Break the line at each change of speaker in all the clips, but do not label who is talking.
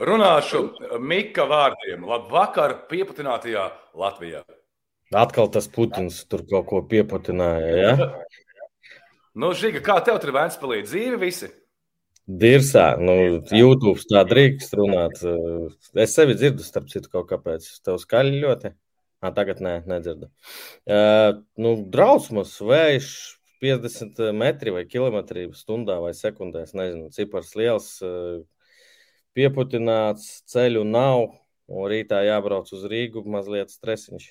Runāšu Mika vārdiem. Labvakar, piepatinātajā Latvijā.
Atkal tas Putins tur kaut ko pieputināja. Ja?
nu, Žiga, kā tev tur vēns palīdz dzīve visi?
Dirsā, nu, YouTube tā drīkst runāt. Es sevi dzirdu, starp citu, kaut kāpēc. Tev skaļi ļoti. À, tagad nē, nedzirdu. Uh, nu, drausmas, vējš, 50 metri vai kilometri stundā vai sekundēs. Nezinu, cipars liels, pieputināts, ceļu nav. Un rītā jābrauc uz Rīgu, mazliet stresiņš.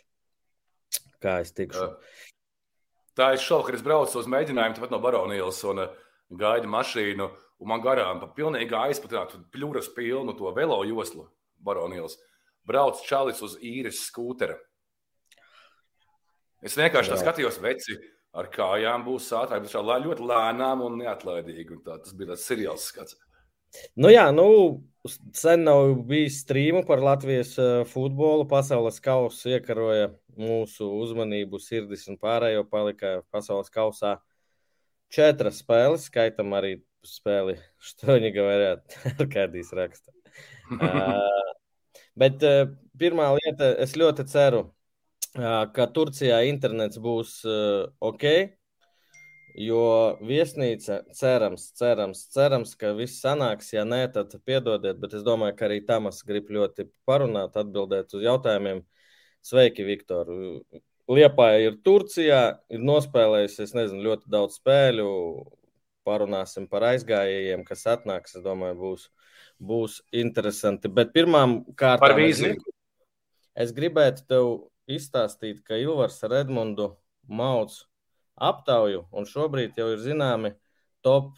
Kā es tikšu?
Tā ir šovakar, es braucu uz mēģinājumu tepat no Baronijas un gaidu mašīnu. Un man garām pa pilnīgi aizpatinātu pļuras pilnu to velo joslu Baronijas. Brauc čalis uz īres skūtera. Es vienkārši skatījos, veci ar kājām būs ātrāk, bet šā ļoti lēnām un neatlaidīgi. Un tā, tas bija tāds seriāls skats.
Nu jā, nu, sen nav bijis strīmu par Latvijas futbolu. Pasaules kausa iekaroja mūsu uzmanību, sirdis un pārējo palika pasaules kausā četras spēles, skaitam arī spēli Štoņiga varētu ar kādīs raksta. uh, bet uh, pirmā lieta, es ļoti ceru, uh, ka Turcijā internets būs uh, ok, jo viesnīca cerams, cerams, cerams, ka viss sanāks, ja nē, tad piedodiet, bet es domāju, ka arī Tamas grib ļoti parunāt, atbildēt uz jautājumiem. Sveiki, Viktor! Liepāja ir Turcijā, ir nospēlējusi, es nezinu, ļoti daudz spēļu, parunāsim par aizgājējiem, kas atnāks. Es domāju, būs, būs interesanti. Bet pirmām kārtām
par vīziju.
Es gribētu tev izstāstīt, ka Ilvars ar Edmundu Mauc aptauju, un šobrīd jau ir zināmi top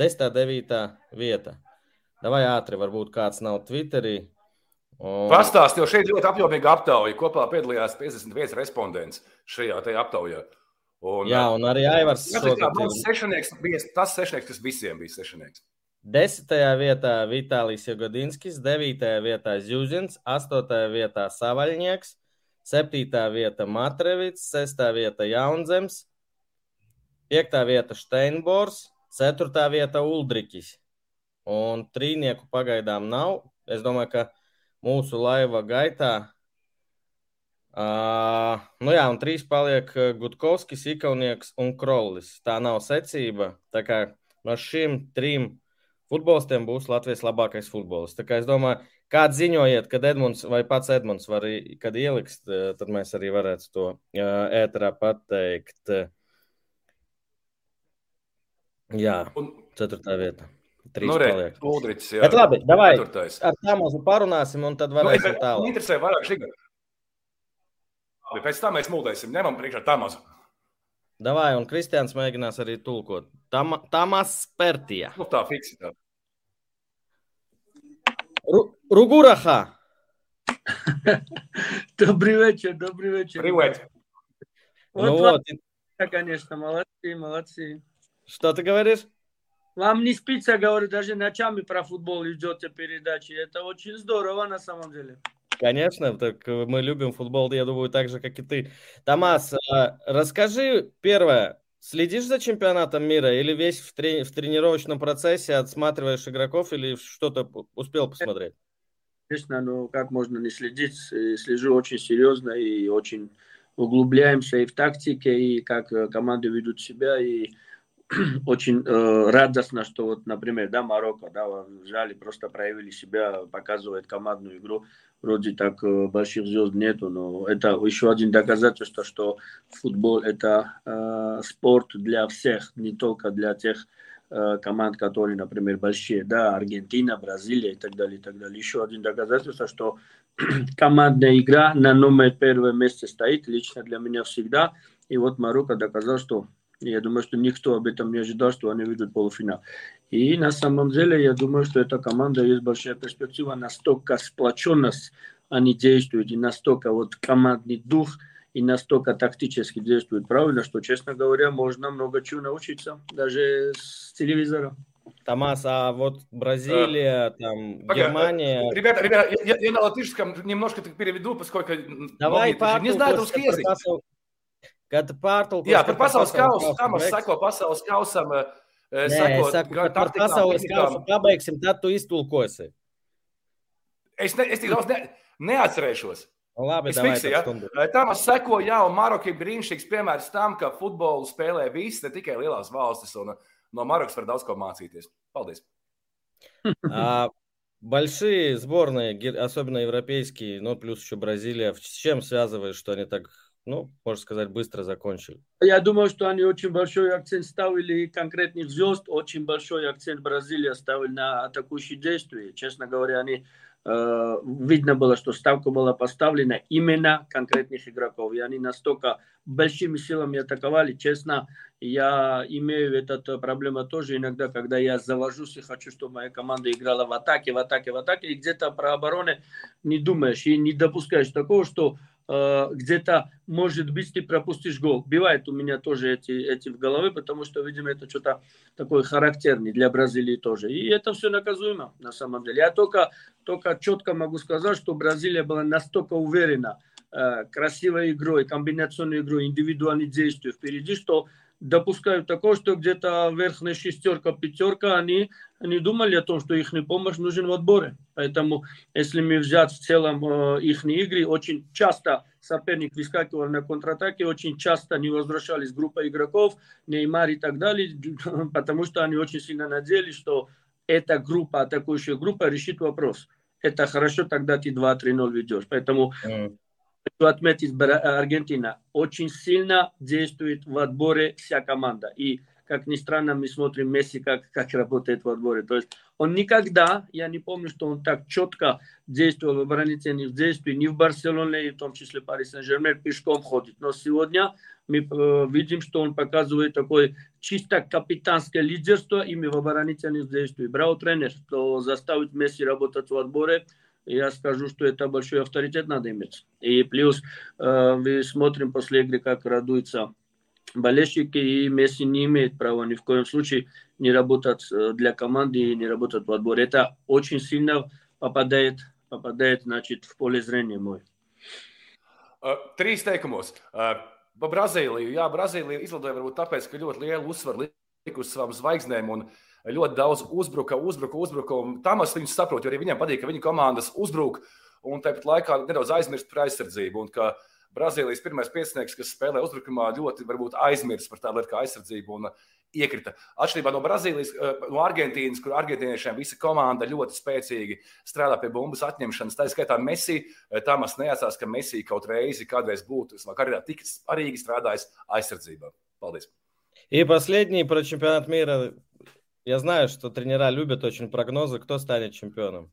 10. 9. vieta. Vai ātri, varbūt kāds nav Twitterī.
Un... Pastāst, jo šeit ļoti apjomīga aptauja. Kopā piedalījās 51 respondents šajā aptaujā.
Un, Jā, un arī Aivars.
Tas bija tas sešnieks, kas visiem bija sešnieks.
Desmitajā vietā Vitālijs Jagodinskis, devītajā vietā Zjuzins, astotajā vietā Savaļnieks, septītā vieta Matrevits, sestā vieta Jaunzems, piektā vieta Steinbors, ceturtā vieta Uldrikis. Un trīnieku pagaidām nav. Es domāju, ka mūsu laiva gaitā Uh, nu jā, un trīs paliek Gutkovskis, Ikaunieks un Krollis. Tā nav secība. Tā kā no šiem trim futbolistiem būs Latvijas labākais futbolists. Tā kā es domāju, kāds ziņojiet, kad Edmunds vai pats Edmunds var, kad ieliks, tad mēs arī varētu to uh, ēterā pateikt. Jā, ceturtā vieta. Trīs nu, paliek.
Uldriķis, jā.
Bet labi, davai, Ceturtais. ar tā mazu parunāsim un tad varēsim
nu, tālāk. Interesē vairāk šī gada. Labi, pēc tam mēs mūldēsim, ņemam priekšā Tamazu.
Davai, un Kristians mēģinās arī tulkot. Tam, Tamas Spērtija.
Nu, tā fiksi tā.
Ругураха.
Добрый вечер, добрый вечер.
Привет.
Вот, ну вот. конечно, молодцы, молодцы.
Что ты говоришь?
Вам не спится, говорю, даже ночами про футбол идете передачи. Это очень здорово на самом деле.
Конечно, так э, мы любим футбол, я думаю, так же, как и ты. Томас, а, расскажи первое, следишь за чемпионатом мира или весь в, трени- в тренировочном процессе отсматриваешь игроков или что-то успел посмотреть?
Конечно, но как можно не следить? Слежу очень серьезно и очень углубляемся и в тактике, и как э, команды ведут себя, и очень э, радостно, что вот, например, да, Марокко, да, взяли, просто проявили себя, показывает командную игру. Вроде так э, больших звезд нету, но это еще один доказательство, что футбол это э, спорт для всех, не только для тех э, команд, которые, например, большие, да, Аргентина, Бразилия и так далее, и так далее. Еще один доказательство, что командная игра на номер первое месте стоит, лично для меня всегда. И вот Марокко доказал, что я думаю, что никто об этом не ожидал, что они выйдут в полуфинал. И на самом деле, я думаю, что эта команда есть большая перспектива, настолько сплоченность они действуют, и настолько вот командный дух, и настолько тактически действуют правильно, что, честно говоря, можно много чего научиться, даже с телевизора.
Томас, а вот Бразилия, а, там, Пока, Германия...
Ребята, ребята, я, я на латышском немножко переведу, поскольку...
Давай, не знаю русский язык. Kad pārtulkos,
Jā, par pasaules kausu, tam es sako pasaules kausam.
Nē, sako, es saku, kad par pasaules kausu pabeigsim, tad tu iztulkosi.
Es, ne, es tik daudz ne, neatcerēšos.
Labi,
Es fiksu, ja? Tam es sekoju, jā, un Maroka ir brīnišķīgs piemērs tam, ka futbolu spēlē visi, ne tikai lielās valstis, un no Marokas var daudz ko mācīties. Paldies!
А большие сборные, ге- особенно европейские, ну, плюс еще Бразилия, с чем связываешь, что они так, ну, можно сказать, быстро закончили?
Я думаю, что они очень большой акцент ставили конкретных звезд, очень большой акцент Бразилия ставили на атакующие действия. Честно говоря, они э, видно было, что ставка была поставлена именно конкретных игроков. И они настолько большими силами атаковали. Честно, я имею эту проблему тоже иногда, когда я завожусь и хочу, чтобы моя команда играла в атаке, в атаке, в атаке, и где-то про обороны не думаешь и не допускаешь такого, что э, где-то, может быть, ты пропустишь гол. Бывает у меня тоже эти, эти в голове, потому что, видимо, это что-то такое характерное для Бразилии тоже. И это все наказуемо, на самом деле. Я только, только четко могу сказать, что Бразилия была настолько уверена э, красивой игрой, комбинационной игрой, индивидуальной действием впереди, что допускают такое, что где-то верхняя шестерка, пятерка, они не думали о том, что их помощь нужен в отборе. Поэтому, если мы взять в целом э, их игры, очень часто соперник выскакивал на контратаке, очень часто не возвращались группа игроков, Неймар и так далее, потому что они очень сильно надеялись, что эта группа, атакующая группа решит вопрос. Это хорошо, тогда ты 2-3-0 ведешь. Поэтому
М.
хочу отметить, Бра- Аргентина очень сильно действует в отборе вся команда. И, как ни странно, мы смотрим Месси, как, как работает в отборе. То есть он никогда, я не помню, что он так четко действовал в оборонительных действиях, ни в Барселоне, и в том числе Пари Сен-Жермен, пешком ходит. Но сегодня мы э, видим, что он показывает такое чисто капитанское лидерство именно в оборонительных действиях. Брал тренер, кто заставит Месси работать в отборе, я скажу, что это большой авторитет надо иметь. И плюс э, мы смотрим после игры, как радуются болельщики, и Месси не имеет права ни в коем случае не работать э, для команды и не работать в отборе. Это очень сильно попадает, попадает значит, в поле зрения мой.
Uh, trīs teikumos. Uh, par Brazīliju. Jā, Brazīlija izlidoja varbūt tāpēc, ka ļoti lielu uzsvaru lika uz savām zvaigznēm un ļoti daudz uzbruka, uzbruka, uzbruka. un Tamas viņus saprot, jo arī viņam patīk, ka viņa komandas uzbruk un tāpat laikā nedaudz aizmirst par aizsardzību. Un ka Brazīlijas pirmais piecinieks, kas spēlē uzbrukumā, ļoti varbūt aizmirst par tādu lietu kā aizsardzību un uh, iekrita. Atšķirībā no Brazīlijas, uh, no Argentīnas, kur argentīniešiem visa komanda ļoti spēcīgi strādā pie bumbas atņemšanas. Tā ir skaitā Messi. Tamas neatcerās, ka Messi kaut reizi kādreiz būtu savā karjerā tik svarīgi strādājis aizsardzībā. Paldies!
И последний про чемпионат мира. Я знаю, что тренера любят очень прогнозы, кто станет чемпионом.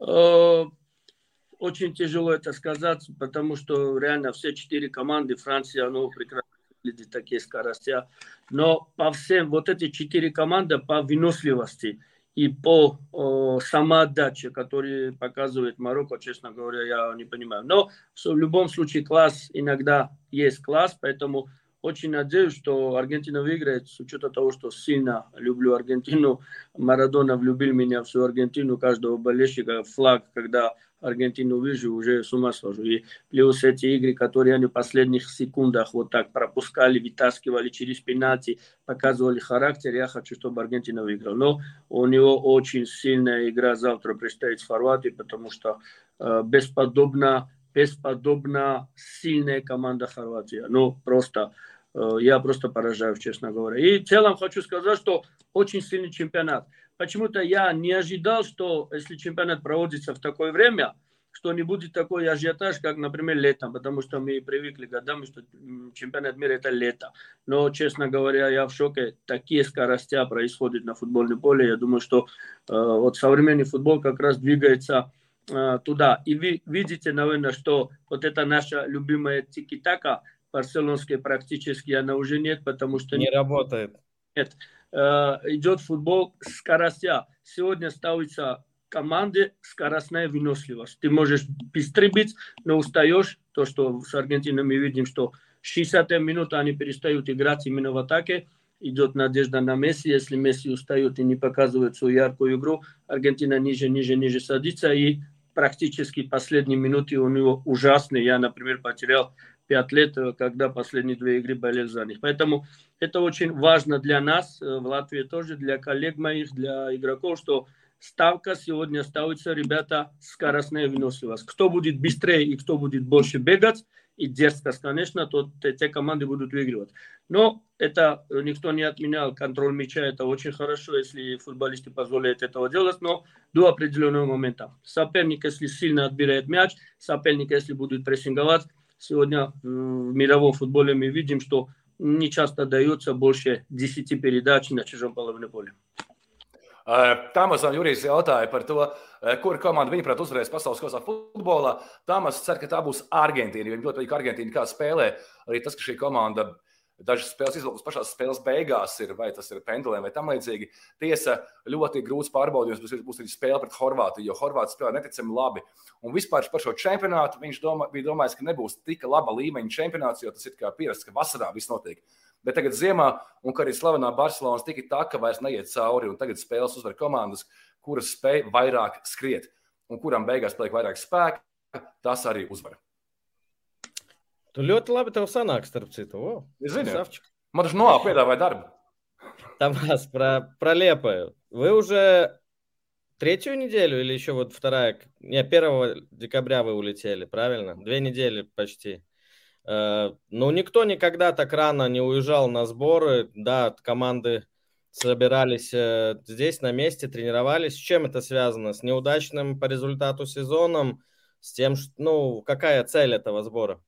Э, Очень тяжело это сказать, потому что реально все четыре команды Франция, ну, прекрасно выглядит такие скорости. Но по всем, вот эти четыре команды по выносливости и по о, самоотдаче, которые показывает Марокко, честно говоря, я не понимаю. Но в любом случае класс иногда есть класс, поэтому очень надеюсь, что Аргентина выиграет, с учетом того, что сильно люблю Аргентину. Марадона влюбил меня в всю Аргентину, каждого болельщика, флаг, когда Аргентину вижу, уже с ума схожу. И плюс эти игры, которые они в последних секундах вот так пропускали, вытаскивали через пенальти, показывали характер, я хочу, чтобы Аргентина выиграла. Но у него очень сильная игра завтра предстоит с Хорватией, потому что э, бесподобно, бесподобно сильная команда Хорватии. Ну, просто я просто поражаюсь, честно говоря. И в целом хочу сказать, что очень сильный чемпионат. Почему-то я не ожидал, что если чемпионат проводится в такое время, что не будет такой ажиотаж, как, например, летом, потому что мы привыкли годами, что чемпионат мира это лето. Но, честно говоря, я в шоке. Такие скоростя происходят на футбольном поле. Я думаю, что э, вот современный футбол как раз двигается э, туда. И вы видите, наверное, что вот это наша любимая тики-така, барселонская практически она уже нет, потому что
Не работает.
э, идет футбол скоростя. Сегодня ставится команды скоростная выносливость. Ты можешь быстрый быть, но устаешь. То, что с Аргентиной мы видим, что 60 минут они перестают играть именно в атаке. Идет надежда на Месси. Если Месси устает и не показывает свою яркую игру, Аргентина ниже, ниже, ниже садится. И практически последние минуты у него ужасные. Я, например, потерял 5 лет, э, когда последние две игры болел за них. Поэтому это очень важно для нас, э, в Латвии тоже, для коллег моих, для игроков, что ставка сегодня ставится, ребята, скоростная выносливость. Кто будет быстрее и кто будет больше бегать, и дерзкость, конечно, то те команды будут выигрывать. Но это никто не отменял. Контроль мяча это очень хорошо, если футболисты позволяют этого делать, но до определенного момента. Соперник, если сильно отбирает мяч, соперник, если будет прессинговать, сегодня в мировом футболе мы видим, что не часто дается больше 10 передач на чужом половине поля.
Tamasam Jurijs jautāja par to, kura komanda viņaprāt uzvarēs pasaules kausā futbolā. Tamas cer, ka tā būs Argentīna. Viņam ļoti patīk Argentīna, kā spēlē. Arī tas, ka šī komanda dažas spēles izlūkus pašās spēles beigās ir, vai tas ir pendulēm vai tam līdzīgi. Tiesa, ļoti grūts pārbaudījums būs, būs arī spēle pret Horvātiju, jo Horvātija spēlē neticami labi. Un vispār par šo čempionātu viņš domā, bija domājis, ka nebūs tik laba līmeņa čempionāts, jo tas ir kā pierasts, ka vasarā viss notiek. Bet tagad ziemā, un ka arī slavenā Barcelonas tika tā, ka vairs neiet cauri, un tagad spēles uzvar komandas, kuras spēj vairāk skriet, un kuram beigās paliek vairāk spēka, tas arī uzvar.
Tu ļoti labi tev sanāk, starp citu. О,
Zini, man taču noā piedāvāja darbu.
Тамас, про, про Лепою. Вы уже третью неделю или еще вот вторая? Не, 1 декабря вы улетели, правильно? Две недели почти. Э, ну, никто никогда так рано не уезжал на сборы. Да, команды собирались э, здесь на месте, тренировались. С чем это связано? С неудачным по результату сезоном? С тем, что, ну, какая цель этого сбора?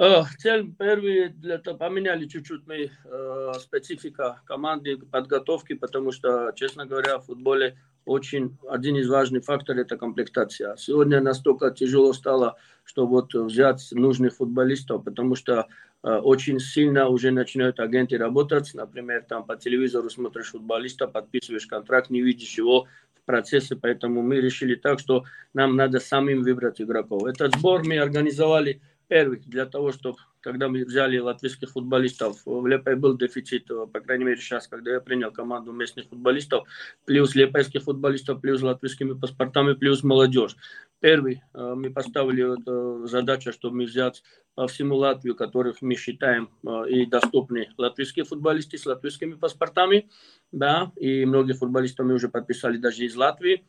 Э, цель первый, для того, поменяли чуть-чуть мы э, специфика команды, подготовки, потому что, честно говоря, в футболе очень один из важных факторов – это комплектация. Сегодня настолько тяжело стало, что вот взять нужных футболистов, потому что э, очень сильно уже начинают агенты работать. Например, там по телевизору смотришь футболиста, подписываешь контракт, не видишь его в процессе, поэтому мы решили так, что нам надо самим выбрать игроков. Этот сбор мы организовали первый для того, чтобы когда мы взяли латвийских футболистов, в Лепе был дефицит, э, по крайней мере сейчас, когда я принял команду местных футболистов, плюс лепейских футболистов, плюс латвийскими паспортами, плюс молодежь. Первый, э, мы поставили эту задачу, чтобы взять по всему Латвию, которых мы считаем э, и доступны латвийские футболисты с латвийскими паспортами, да, и многие футболисты мы уже подписали даже из Латвии,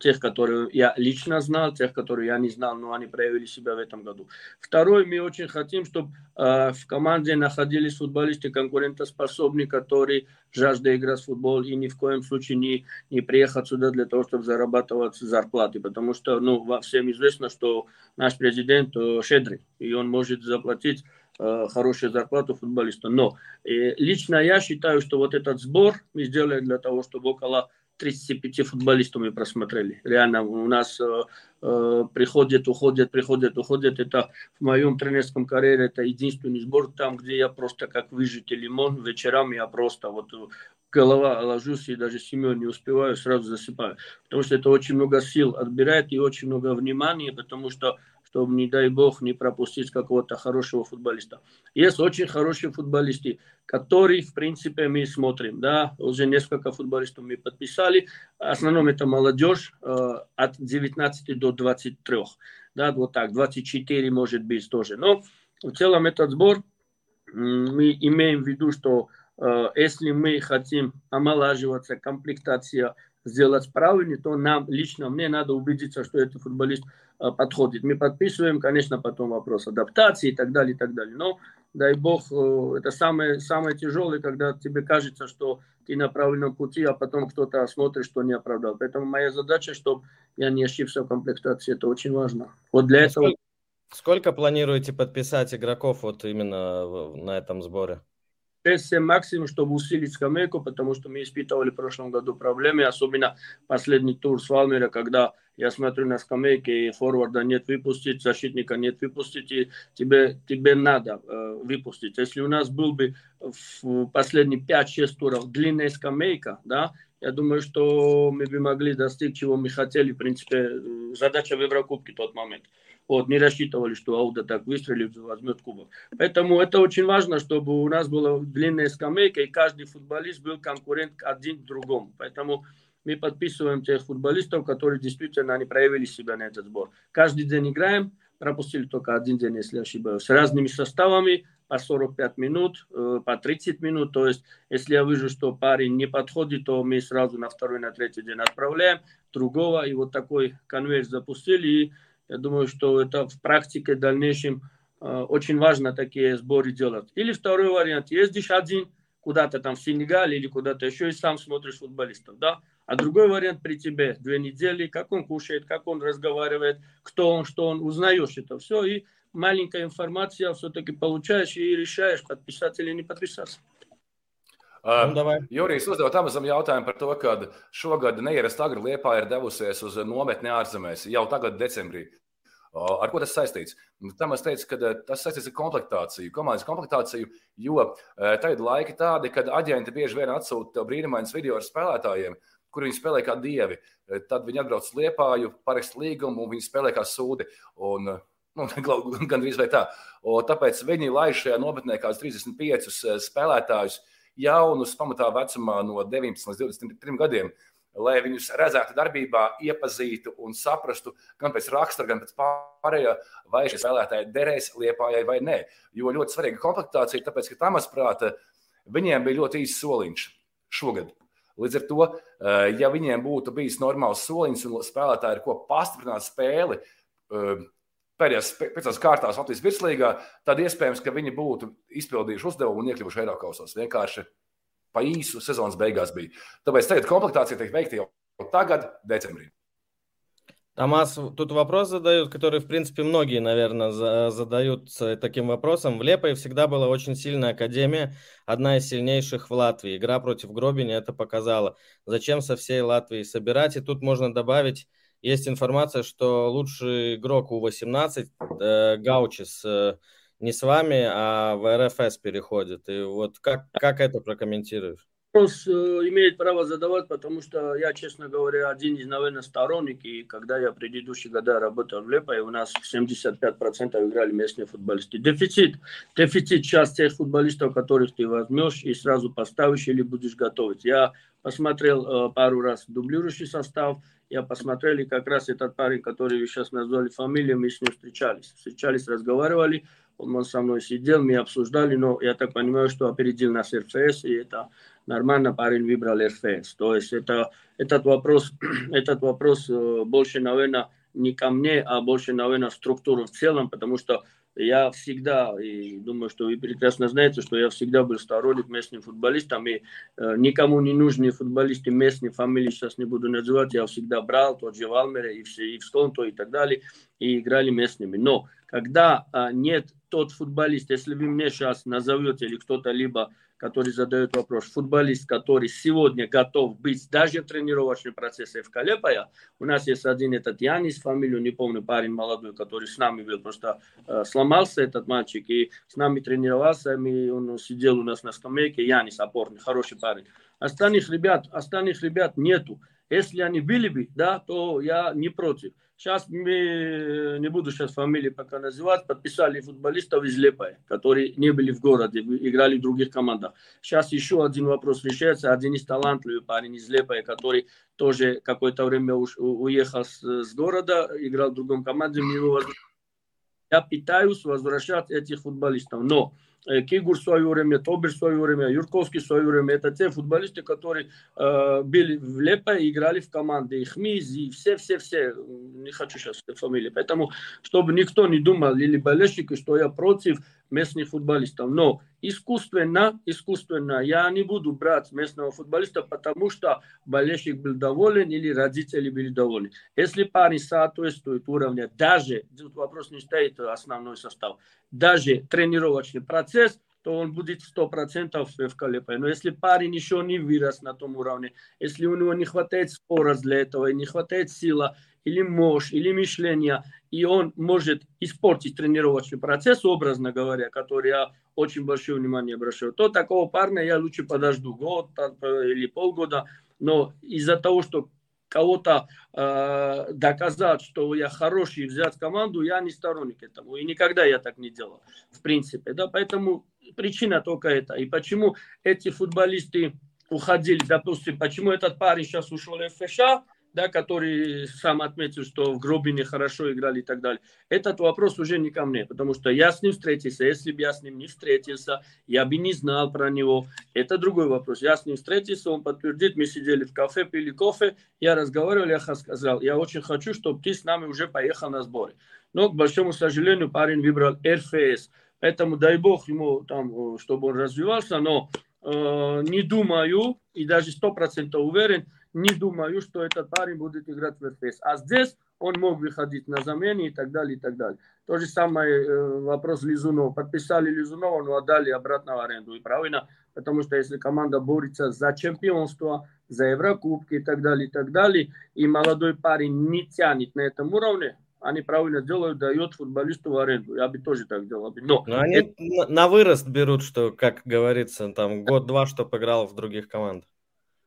тех, которые я лично знал, тех, которые я не знал, но они проявили себя в этом году. Второй, мы очень хотим, чтобы э, в команде находились футболисты конкурентоспособные, которые жаждут играть в футбол и ни в коем случае не, не приехать сюда для того, чтобы зарабатывать зарплаты, потому что ну, всем известно, что наш президент э, щедрый, и он может заплатить э, хорошую зарплату футболисту. Но э, лично я считаю, что вот этот сбор мы сделали для того, чтобы около 35 футболистов мы просмотрели. Реально, у нас э, э, приходят, уходят, приходят, уходят. Это в моем тренерском карьере это единственный сбор там, где я просто как выжатый лимон. Вечерам я просто вот голова ложусь и даже семью не успеваю, сразу засыпаю. Потому что это очень много сил отбирает и очень много внимания, потому что чтобы, не дай бог, не пропустить какого-то хорошего футболиста. Есть очень хорошие футболисты, которые, в принципе, мы смотрим. Да? Уже несколько футболистов мы подписали. В основном это молодежь э, от 19 до 23. Да, вот так, 24 может быть тоже. Но в целом этот сбор, мы имеем в виду, что э, если мы хотим омолаживаться, комплектация сделать правильно, то нам, лично мне надо убедиться, что этот футболист э, подходит. Мы подписываем, конечно, потом вопрос адаптации и так далее, и так далее. Но, дай бог, э, это самое, самое тяжелое, когда тебе кажется, что ты на правильном пути, а потом кто-то смотрит, что не оправдал. Поэтому моя задача, чтобы я не ошибся в комплектации, это очень важно. Вот для этого...
Сколько, сколько планируете подписать игроков вот именно на этом сборе?
6-7 максимум, чтобы усилить скамейку, потому что мы испытывали в прошлом году проблемы, особенно последний тур с Валмера, когда я смотрю на скамейке, и форварда нет выпустить, защитника нет выпустить, и тебе, тебе надо э, выпустить. Если у нас был бы в последние 5-6 туров длинная скамейка, да, я думаю, что мы бы могли достичь, чего мы хотели, в принципе, задача в Еврокубке тот момент. Вот, не рассчитывали, что Ауда так выстрелит, возьмет кубок. Поэтому это очень важно, чтобы у нас была длинная скамейка, и каждый футболист был конкурент один к другому. Поэтому мы подписываем тех футболистов, которые действительно они проявили себя на этот сбор. Каждый день играем, пропустили только один день, если ошибаюсь, с разными составами, по 45 минут, э, по 30 минут. То есть, если я вижу, что парень не подходит, то мы сразу на второй, на третий день отправляем другого. И вот такой конвейер запустили. И я думаю, что это в практике в дальнейшем э, очень важно такие сборы делать. Или второй вариант. Ездишь один куда-то там в Сенегале или куда-то еще и сам смотришь футболистов. Да? А другой вариант при тебе две недели, как он кушает, как он разговаривает, кто он, что он, узнаешь это все, и маленькая информация все-таки получаешь и решаешь, подписаться или не подписаться.
Uh, nu, Jurijs uzdeva tam jautājumu par to, ka šogad neierasti agri Liepā ir devusies uz nometni ārzemēs jau tagad, decembrī. Uh, ar ko tas saistīts? Tam es teicu, ka tas saistīts ar komplektāciju, komandas komplektāciju, jo uh, tagad laiki tādi, kad aģenti bieži vien atsūta brīnumainus video ar spēlētājiem, uh, kur viņi spēlē kā dievi. Eh, tad viņi atbrauc uz Liepāju, parakst līgumu, un viņi spēlē kā sūdi. Un, eh, nu, gan drīz vai tā. Un tāpēc viņi laiž šajā nometnē kādus 35 eh, spēlētājus, jaunus, pamatā vecumā no 19 līdz 23 gadiem, lai viņus redzētu darbībā, iepazītu un saprastu gan pēc rakstura, gan pēc pārējā, vai šie spēlētāji derēs Liepājai vai nē. Jo ļoti svarīga komplektācija, tāpēc, ka tam, manuprāt, viņiem bija ļoti īsts soliņš šogad. Līdz ar to, eh, ja viņiem būtu bijis normāls soliņš un spēlētāji ar ko pastiprināt spēli eh, pēdējās piecās kārtās Latvijas virslīgā, tad iespējams, ka viņi būtu izpildījuši uzdevumu un iekļuvuši Eiropasos. Vienkārši pa īsu sezonas beigās bija. Tāpēc tagad komplektācija tiek veikta jau tagad, decembrī.
Тамас, тут вопрос задают, который, в принципе, многие, наверное, задают таким вопросом. В Лепое всегда была очень сильная академия, одна из сильнейших в Латвии. Игра против Гробини это показала. Зачем со всей Латвии собирать? И тут можно добавить, есть информация, что лучший игрок У-18, э, Гаучис, э, не с вами, а в РФС переходит. И вот как, как это прокомментируешь?
Вопрос э, имеет право задавать, потому что я, честно говоря, один из, наверное, сторонник, и когда я предыдущие года работал в Лепе, у нас 75% играли местные футболисты. Дефицит, дефицит сейчас тех футболистов, которых ты возьмешь и сразу поставишь или будешь готовить. Я посмотрел э, пару раз дублирующий состав, я посмотрел, и как раз этот парень, который вы сейчас назвали фамилию, мы с ним встречались. Встречались, разговаривали, он со мной сидел, мы обсуждали, но я так понимаю, что опередил нас РФС, и это нормально парень выбрал РФС. То есть это, этот, вопрос, этот вопрос больше, наверное, не ко мне, а больше, наверное, структуру в целом, потому что я всегда, и думаю, что вы прекрасно знаете, что я всегда был сторонник местным футболистам, и э, никому не нужны футболисты местные, фамилии сейчас не буду называть, я всегда брал, тот же Валмере, и, все, и в Сконто, и так далее, и играли местными. Но когда э, нет тот футболист, если вы мне сейчас назовете, или кто-то либо который задает вопрос, футболист, который сегодня готов быть даже в тренировочном процессе в Калепая. У нас есть один этот Янис, фамилию не помню, парень молодой, который с нами был, просто э, сломался этот мальчик и с нами тренировался, и он сидел у нас на скамейке, Янис опорный, хороший парень. Остальных ребят, остальных ребят нету. Если они были бы, да, то я не против. Сейчас мы, не буду сейчас фамилии пока называть, подписали футболистов из Лепая, которые не были в городе, играли в других командах. Сейчас еще один вопрос решается. Один из талантливых парень из Лепая, который тоже какое-то время уехал с, с города, играл в другом команде. Я пытаюсь возвращать этих футболистов. Но Кигур в свое время, Тобер в свое время, Юрковский в свое время. Это те футболисты, которые э, были в Лепе и играли в команде. И Хмизи, все-все-все. Не хочу сейчас фамилии. Поэтому, чтобы никто не думал, или болельщики, что я против местных футболистов. Но искусственно, искусственно я не буду брать местного футболиста, потому что болельщик был доволен или родители были довольны. Если парень соответствует уровню, даже, тут вопрос не стоит основной состав, даже тренировочный процесс, то он будет 100% в Калепе. Но если парень еще не вырос на том уровне, если у него не хватает скорость для этого, и не хватает сила, или мощь, или мышления, и он может испортить тренировочный процесс, образно говоря, который я очень большое внимание обращаю, то такого парня я лучше подожду год или полгода, но из-за того, что кого-то э, доказать, что я хороший, взять команду, я не сторонник этому. И никогда я так не делал, в принципе. Да? Поэтому причина только это. И почему эти футболисты уходили, допустим, почему этот парень сейчас ушел в ФШ, да, который сам отметил, что в Гробине хорошо играли и так далее. Этот вопрос уже не ко мне, потому что я с ним встретился. Если бы я с ним не встретился, я бы не знал про него. Это другой вопрос. Я с ним встретился, он подтвердит, мы сидели в кафе, пили кофе, я разговаривал, я сказал, я очень хочу, чтобы ты с нами уже поехал на сборы. Но, к большому сожалению, парень выбрал РФС. Поэтому дай бог ему там, чтобы он развивался, но э, не думаю и даже сто процентов уверен, не думаю, что этот парень будет играть в РФС. А здесь он мог выходить на замене и так далее, и так далее. То же самое э, вопрос Лизунова. Подписали Лизунова, но отдали обратно в аренду. И правильно, потому что если команда борется за чемпионство, за Еврокубки и так далее, и так далее, и молодой парень не тянет на этом уровне, они правильно делают, дают футболисту в аренду. Я бы тоже так делал.
Но, Но они это... на вырост берут, что, как говорится, там год-два, что играл в других командах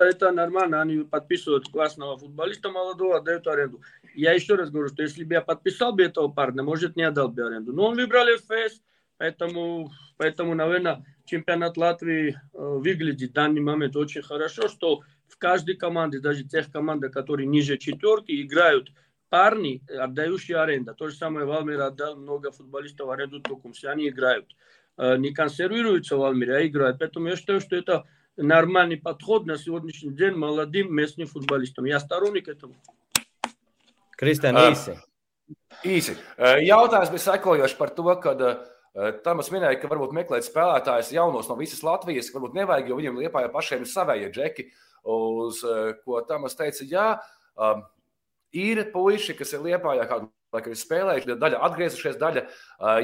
это нормально, они подписывают классного футболиста молодого, отдают аренду. Я еще раз говорю, что если бы я подписал бы этого парня, может, не отдал бы аренду. Но он выбрал ФС, поэтому, поэтому наверное, чемпионат Латвии выглядит в данный момент очень хорошо, что в каждой команде, даже тех команд, которые ниже четверки, играют парни, отдающие аренду. То же самое Валмир отдал много футболистов аренду Тукумсе, они играют. Э, не консервируются в Валмире, а играют. Поэтому я считаю, что это нормальный подход на сегодняшний день молодым местным футболистам. Я сторонник этого.
Kristian, īsi.
Īsi. Jautājums bija sekojošs par to, ka Tamas minēja, ka varbūt meklēt spēlētājus jaunos no visas Latvijas, varbūt nevajag, jo viņiem liepā jau pašiem ir savējie džeki. Uz ko Tamas teica, jā, ir puiši, kas ir liepā, kādu laikam ir spēlējuši, daļa atgriezušies, daļa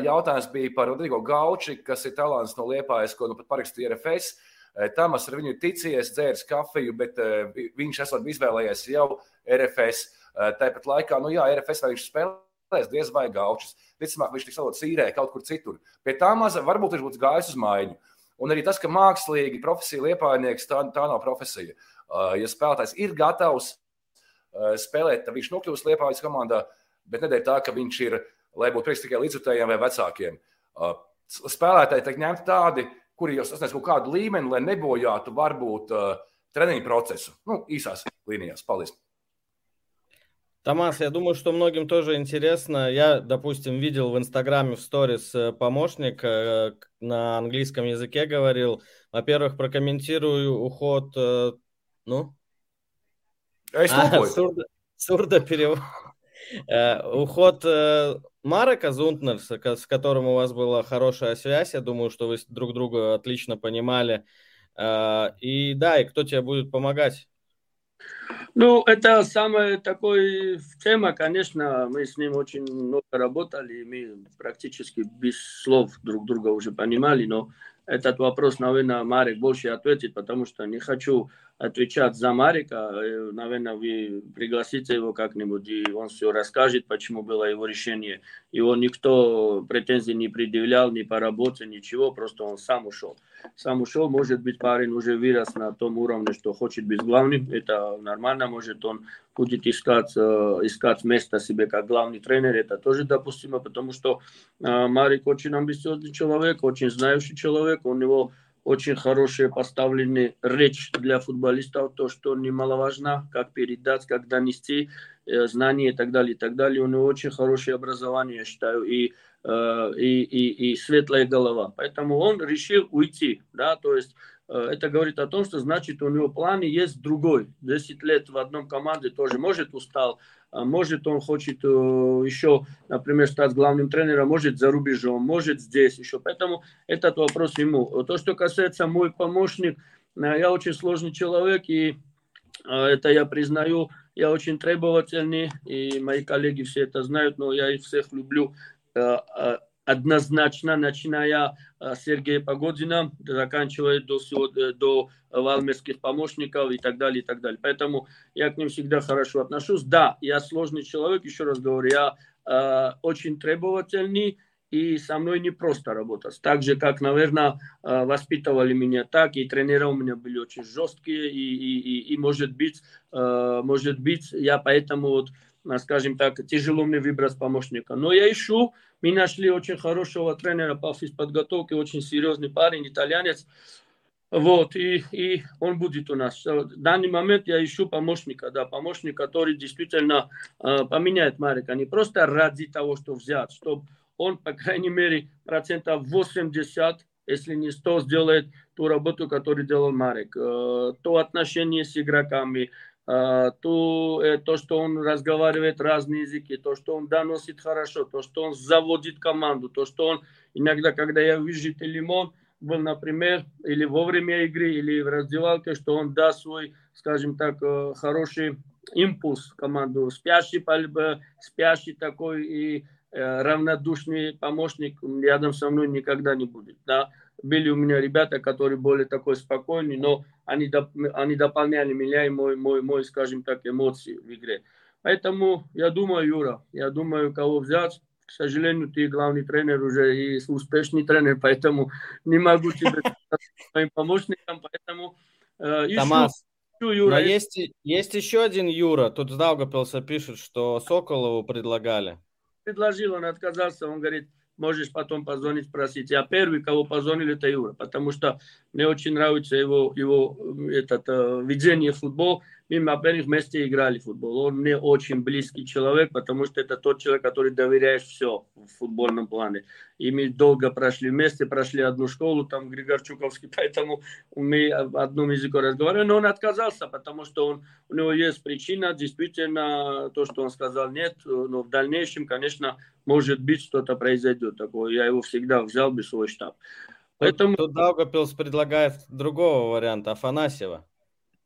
jautājums bija par Rodrigo Gauči, kas ir talants no liepājas, ko nu pat parakstīja RFS. Eh, Tamas ar viņu ticies, dzēris kafiju, bet eh, viņš esot izvēlējies jau RFS. Eh, tāpat laikā, nu jā, RFS vai viņš spēlēs, diez vai gaučus. Visticamāk, viņš tiks salot sīrē kaut kur citur. Pie tā maza varbūt viņš būtu gājis uz maiņu. Un arī tas, ka mākslīgi profesija liepājnieks, tā, tā nav profesija. Ja spēlētājs ir gatavs spēlēt, tad viņš nokļūs liepājas komandā, bet nedēļ tā, ka viņš ir, lai būtu prieks tikai līdzutējiem vai vecākiem. Spēlētāji tiek ņemti tādi, kuri jau sasniedz kaut kādu līmeni, lai nebojātu varbūt uh, treniņu процессу. Ну, īsās līnijās. Paldies.
Томас, я думаю, что многим тоже интересно. Я, допустим, видел в Инстаграме в сторис э, помощник э, на английском языке говорил. Во-первых, прокомментирую уход, э, ну?
А,
сурдо, сурдо перевод. Уход Марека Зунтнерса, с которым у вас была хорошая связь, я думаю, что вы друг друга отлично понимали. А, и да, и кто тебе будет помогать?
Ну, это самая такой тема, конечно, мы с ним очень много работали, мы практически без слов друг друга уже понимали, но этот вопрос, наверное, Марик больше ответит, потому что не хочу отвечать за Марика. Э, наверное, вы пригласите его как-нибудь, и он все расскажет, почему было его решение. Его никто претензий не предъявлял, ни по работе, ничего, просто он сам ушел. Сам ушел, может быть, парень уже вырос на том уровне, что хочет быть главным, это нормально, может, он будет искать, э, искать место себе как главный тренер, это тоже допустимо, потому что э, Марик очень амбициозный человек, очень знающий человек, у него очень хорошие поставлены речь для футболистов, то, что немаловажно, как передать, как донести э, знания и так далее, и так далее. У него очень хорошее образование, я считаю, и, э, и, и, и светлая голова. Поэтому он решил уйти, да, то есть это говорит о том, что значит у него планы есть другой. 10 лет в одном команде тоже может устал, а может он хочет э, еще, например, стать главным тренером, может за рубежом, может здесь еще. Поэтому этот вопрос ему. То, что касается мой помощник, э, я очень сложный человек, и э, это я признаю, я очень требовательный, и мои коллеги все это знают, но я их всех люблю однозначно, начиная с Сергея Погодина, заканчивая до, до валмерских помощников и так далее, и так далее. Поэтому я к ним всегда хорошо отношусь. Да, я сложный человек, еще раз говорю, я э, очень требовательный, и со мной не просто работать. Так же, как, наверное, воспитывали меня так, и тренеры у меня были очень жесткие, и, и, и, и может быть, может быть, я поэтому вот скажем так, тяжело мне выбрать помощника. Но я ищу, мы нашли очень хорошего тренера по физподготовке, очень серьезный парень, итальянец. Вот, и, и он будет у нас. В данный момент я ищу помощника, да, помощник, который действительно э, поменяет Марика. Не просто ради того, что взять, чтобы он, по крайней мере, процентов 80, если не 100, сделает ту работу, которую делал Марик. Э, то отношение с игроками, то, э, то, что он разговаривает разные языки, то, что он доносит хорошо, то, что он заводит команду, то, что он иногда, когда я вижу Телемон, был, например, или во время игры, или в раздевалке, что он даст свой, скажем так, э, хороший импульс команду. Спящий, спящий такой и э, равнодушный помощник рядом со мной никогда не будет. Да? Были у меня ребята, которые более такой спокойные, но они, они дополняли меня и мой, мой, мой, скажем так, эмоции в игре. Поэтому я думаю, Юра, я думаю, кого взять к сожалению, ты главный тренер уже и успешный тренер, поэтому не могу тебе своим помощником, поэтому
э, ищу, Томас, ищу Юра. Но есть, есть еще один Юра, тут Даугапилса пишет, что Соколову предлагали.
Предложил, он отказался, он говорит, можешь потом позвонить, спросить. Я первый, кого позвонили, это Юра, потому что мне очень нравится его, его этот, э, ведение Мы, во-первых, вместе играли в футбол. Он мне очень близкий человек, потому что это тот человек, который доверяешь все в футбольном плане. И мы долго прошли вместе, прошли одну школу, там Григорчуковский, поэтому мы одном языке разговаривали. Но он отказался, потому что он, у него есть причина, действительно, то, что он сказал, нет. Но в дальнейшем, конечно, может быть, что-то произойдет такое. Я его всегда взял бы свой штаб.
Поэтому... Тут Даугапилс предлагает другого варианта, Афанасьева.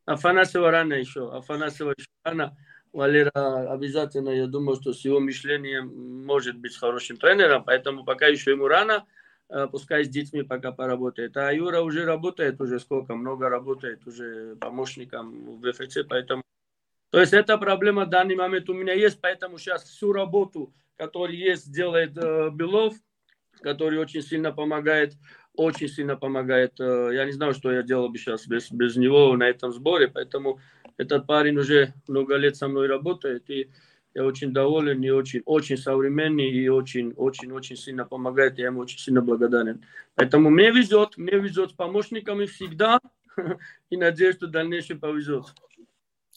Афанасьева рано еще. Афанасьева еще рано. Валера обязательно, я думаю, что с его мышлением может быть хорошим тренером, поэтому пока еще ему рано, э, пускай с детьми пока поработает. А Юра уже работает, уже сколько, много работает уже помощником в ВФЦ, поэтому... То есть эта проблема в данный момент у меня есть, поэтому сейчас всю работу, которую есть, делает э, Белов, который очень сильно помогает очень сильно помогает. Э, я не знаю, что я делал бы сейчас без, без него на этом сборе, поэтому этот парень уже много лет со мной работает, и я очень доволен, и очень, очень современный, и очень, очень, очень сильно помогает, я ему очень сильно благодарен. Поэтому мне везет, мне везет с помощниками всегда, и надеюсь, что в дальнейшем повезет.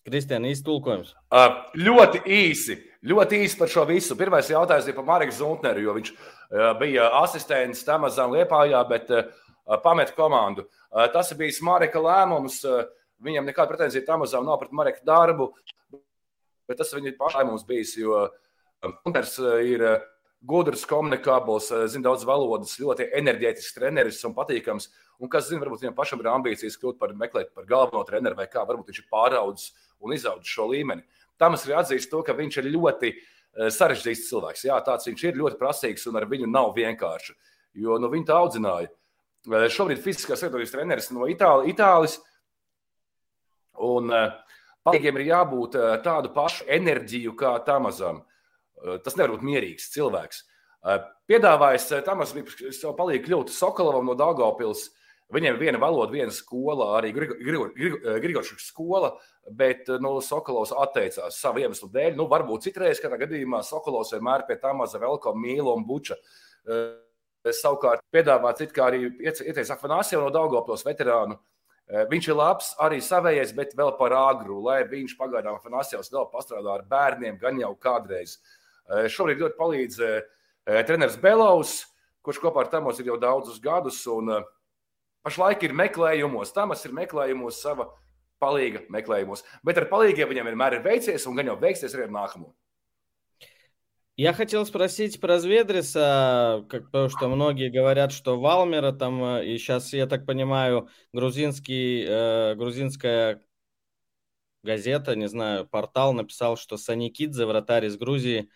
Kristian, īsti tulkojums.
Uh, ļoti īsi, ļoti īsi par šo visu. Pirmais jautājums ir par Marku Zuntneru, jo viņš uh, bija asistents Tamazām Liepājā, bet uh, pameta komandu. Uh, tas bijis Marka lēmums. Uh, viņam nekāda pretenzija Tamazām nav pret Marka darbu, bet tas viņa pārlēmums bijis, jo Zuntners uh, ir uh, gudrs, komunikabls, uh, zina daudz valodas, ļoti enerģētisks treneris un patīkams. Un kas zina, varbūt viņam pašam ir ambīcijas kļūt par meklēt par galveno treneru vai kā, varbūt viņš ir pāraudzis un izaugt šo līmeni. Tamas arī atzīst to, ka viņš ir ļoti eh, sarežģīts cilvēks. Jā, tāds viņš ir ļoti prasīgs un ar viņu nav vienkārši. Jo nu, viņu tā audzināja. Eh, šobrīd fiziskās lietotības treneris no Itāli, Itālijas. Un eh, palīgiem ir jābūt tādu pašu enerģiju kā Tamazam. Tas nevar būt mierīgs cilvēks. Piedāvājis Tamas bija savu palīgu kļūt Sokolovam no Daugavpils. Viņiem ir viena valoda, viena skola, arī Grigoršas skola, bet nu, Sokolovs atteicās savu iemeslu dēļ. Nu, varbūt citreiz, kādā gadījumā Sokolovs vienmēr pie tā maza velko mīlu un buča. Savukārt, piedāvāts it kā arī ieteicis Afanāsiju no Daugoplos veterānu. Viņš ir labs arī savējais, bet vēl par agru, lai viņš pagaidām Afanāsijos vēl pastrādā ar bērniem, gan jau kādreiz. Šobrīd ļoti palīdz treneris Belovs, kurš kopā ar Tamos ir jau daudzus gadus. Un, uh, pašlaik ir meklējumos, Tamas ir meklējumos sava palīga meklējumos. Bet ar palīgiem viņam vienmēr ir veicies, un gan jau veiksies arī ar nākamo.
Я хотел спросить про Зведриса, как, потому что многие говорят, что Валмера там, э, и сейчас, я так понимаю, грузинский, э, грузинская газета, не знаю, портал написал, что Саникидзе, вратарь из Грузии,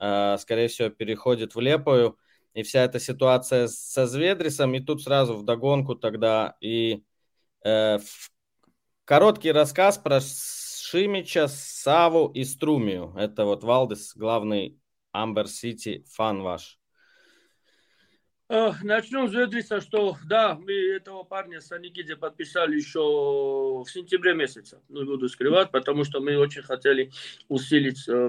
э, скорее всего, переходит в Лепою и вся эта ситуация со Зведрисом, и тут сразу в догонку тогда и э, короткий рассказ про Шимича, Саву и Струмию. Это вот Валдес, главный Амбер Сити фан ваш.
Э, начнем с Ведриса, что да, мы этого парня с Аникиде подписали еще в сентябре месяце, не буду скрывать, потому что мы очень хотели усилить э,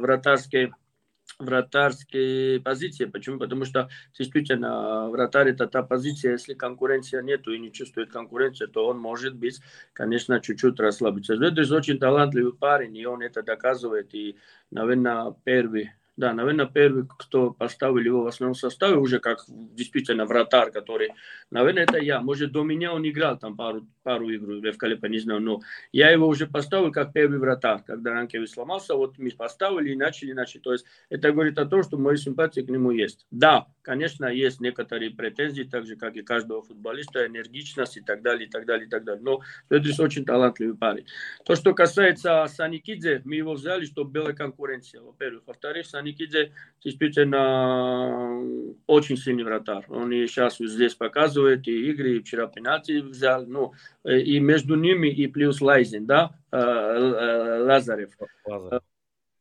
вратарские позиции. Почему? Потому что действительно вратарь это та позиция, если конкуренция нету и не чувствует конкуренции, то он может быть, конечно, чуть-чуть расслабиться. Звездис очень талантливый парень, и он это доказывает. И, наверное, первый да, наверное, первый, кто поставил его в основном составе, уже как действительно вратарь, который, наверное, это я. Может, до меня он играл там пару, пару игр в Калепа, не знаю, но я его уже поставил как первый вратарь. Когда Ранкевич сломался, вот мы поставили и начали, начали. То есть это говорит о том, что мои симпатии к нему есть. Да, конечно, есть некоторые претензии, так же, как и каждого футболиста, энергичность и так далее, и так далее, и так далее. Но Федрис очень талантливый парень. То, что касается Саникидзе, мы его взяли, чтобы была конкуренция, во-первых. Во-вторых, Саникидзе Никидзе действительно очень сильный вратарь. Он и сейчас здесь показывает и игры, и вчера пенальти взял. Ну, и между ними и плюс Лайзин, да, э, э, Лазарев. Лазарев.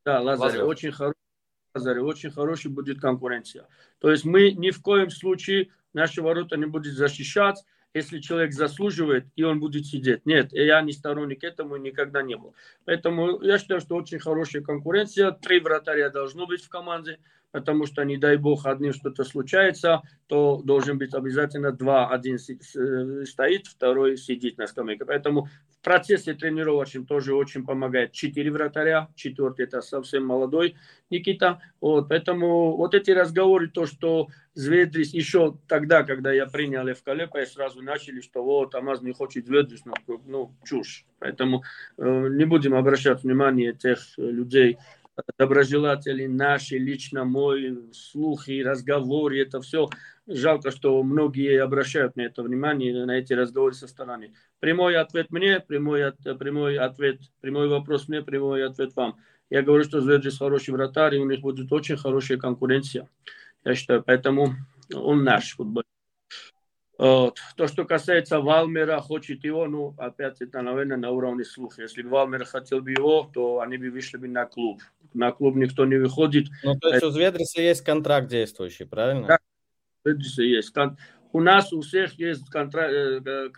Да, Лазарев. Лазарев. Очень хороший. Лазарев. Очень хороший будет конкуренция. То есть мы ни в коем случае наши ворота не будут защищать если человек заслуживает, и он будет сидеть. Нет, я не сторонник этому никогда не был. Поэтому я считаю, что очень хорошая конкуренция. Три вратаря должно быть в команде потому что, не дай бог, одним что-то случается, то должен быть обязательно два. Один э, стоит, второй сидит на скамейке. Поэтому в процессе тренировочном тоже очень помогает четыре вратаря. Четвертый это совсем молодой Никита. Вот, поэтому вот эти разговоры, то, что Зведрис еще тогда, когда я принял Левкалепа, сразу начали, что вот Амаз не хочет Зведрис, ну, ну чушь. Поэтому э, не будем обращать внимание тех людей, доброжелатели наши, лично мой, слухи, разговоры, это все. Жалко, что многие обращают на это внимание, на эти разговоры со стороны. Прямой ответ мне, прямой, прямой ответ, прямой вопрос мне, прямой ответ вам. Я говорю, что Зверджис хороший вратарь, и у них будет очень хорошая конкуренция. Я считаю, поэтому он наш футболист. Вот. То, что касается Валмера, хочет его, ну, опять это, наверное, на уровне слуха. Если бы Валмер хотел бы его, то они бы вышли бы на клуб. На клуб никто не выходит.
Ну, то есть у Зведриса есть контракт действующий, правильно?
Да, Зведриса есть у нас у всех есть контракт, э,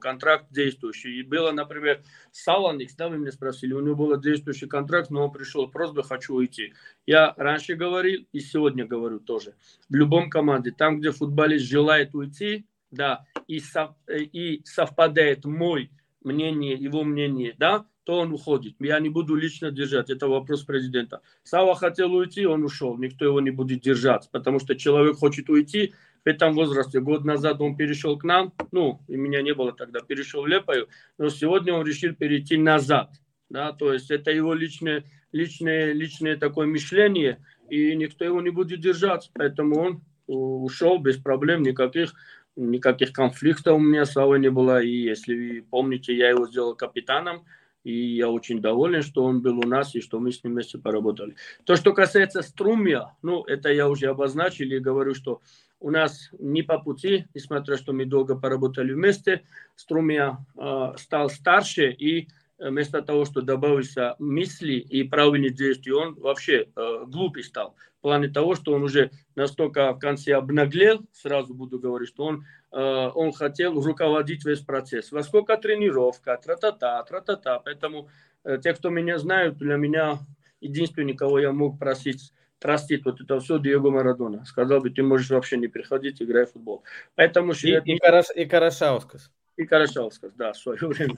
контракт действующий. И было, например, Саланикс, да, вы меня спросили, у него был действующий контракт, но он пришел, просто хочу уйти. Я раньше говорил и сегодня говорю тоже. В любом команде, там, где футболист желает уйти, да, и, сов, э, и совпадает мой мнение, его мнение, да, то он уходит. Я не буду лично держать. Это вопрос президента. Сава хотел уйти, он ушел. Никто его не будет держать, потому что человек хочет уйти, в этом возрасте. Год назад он перешел к нам, ну, и меня не было тогда, перешел в Лепою, но сегодня он решил перейти назад. Да, то есть это его личное, личное, личное такое мышление, и никто его не будет держать. Поэтому он ушел без проблем никаких никаких конфликтов у меня с Авой не было. И если вы помните, я его сделал капитаном, и я очень доволен, что он был у нас и что мы с ним вместе поработали. То, что касается Струмия, ну, это я уже обозначил и говорю, что у нас не по пути, несмотря что мы долго поработали вместе. Струмия э, стал старше, и э, вместо того, что добавился мысли и правильные действия, он вообще э, глупый стал. В плане того, что он уже настолько в конце обнаглел, сразу буду говорить, что он, э, он хотел руководить весь процесс. Во сколько тренировка, тра-та-та, тра-та-та. Поэтому э, те, кто меня знают, для меня единственный, кого я мог просить простит вот это все Диего Марадона. Сказал бы, ты можешь вообще не приходить, играй в футбол. Поэтому
и, и, Караш, и Карашаускас.
И Карашаускас, да, в свое время.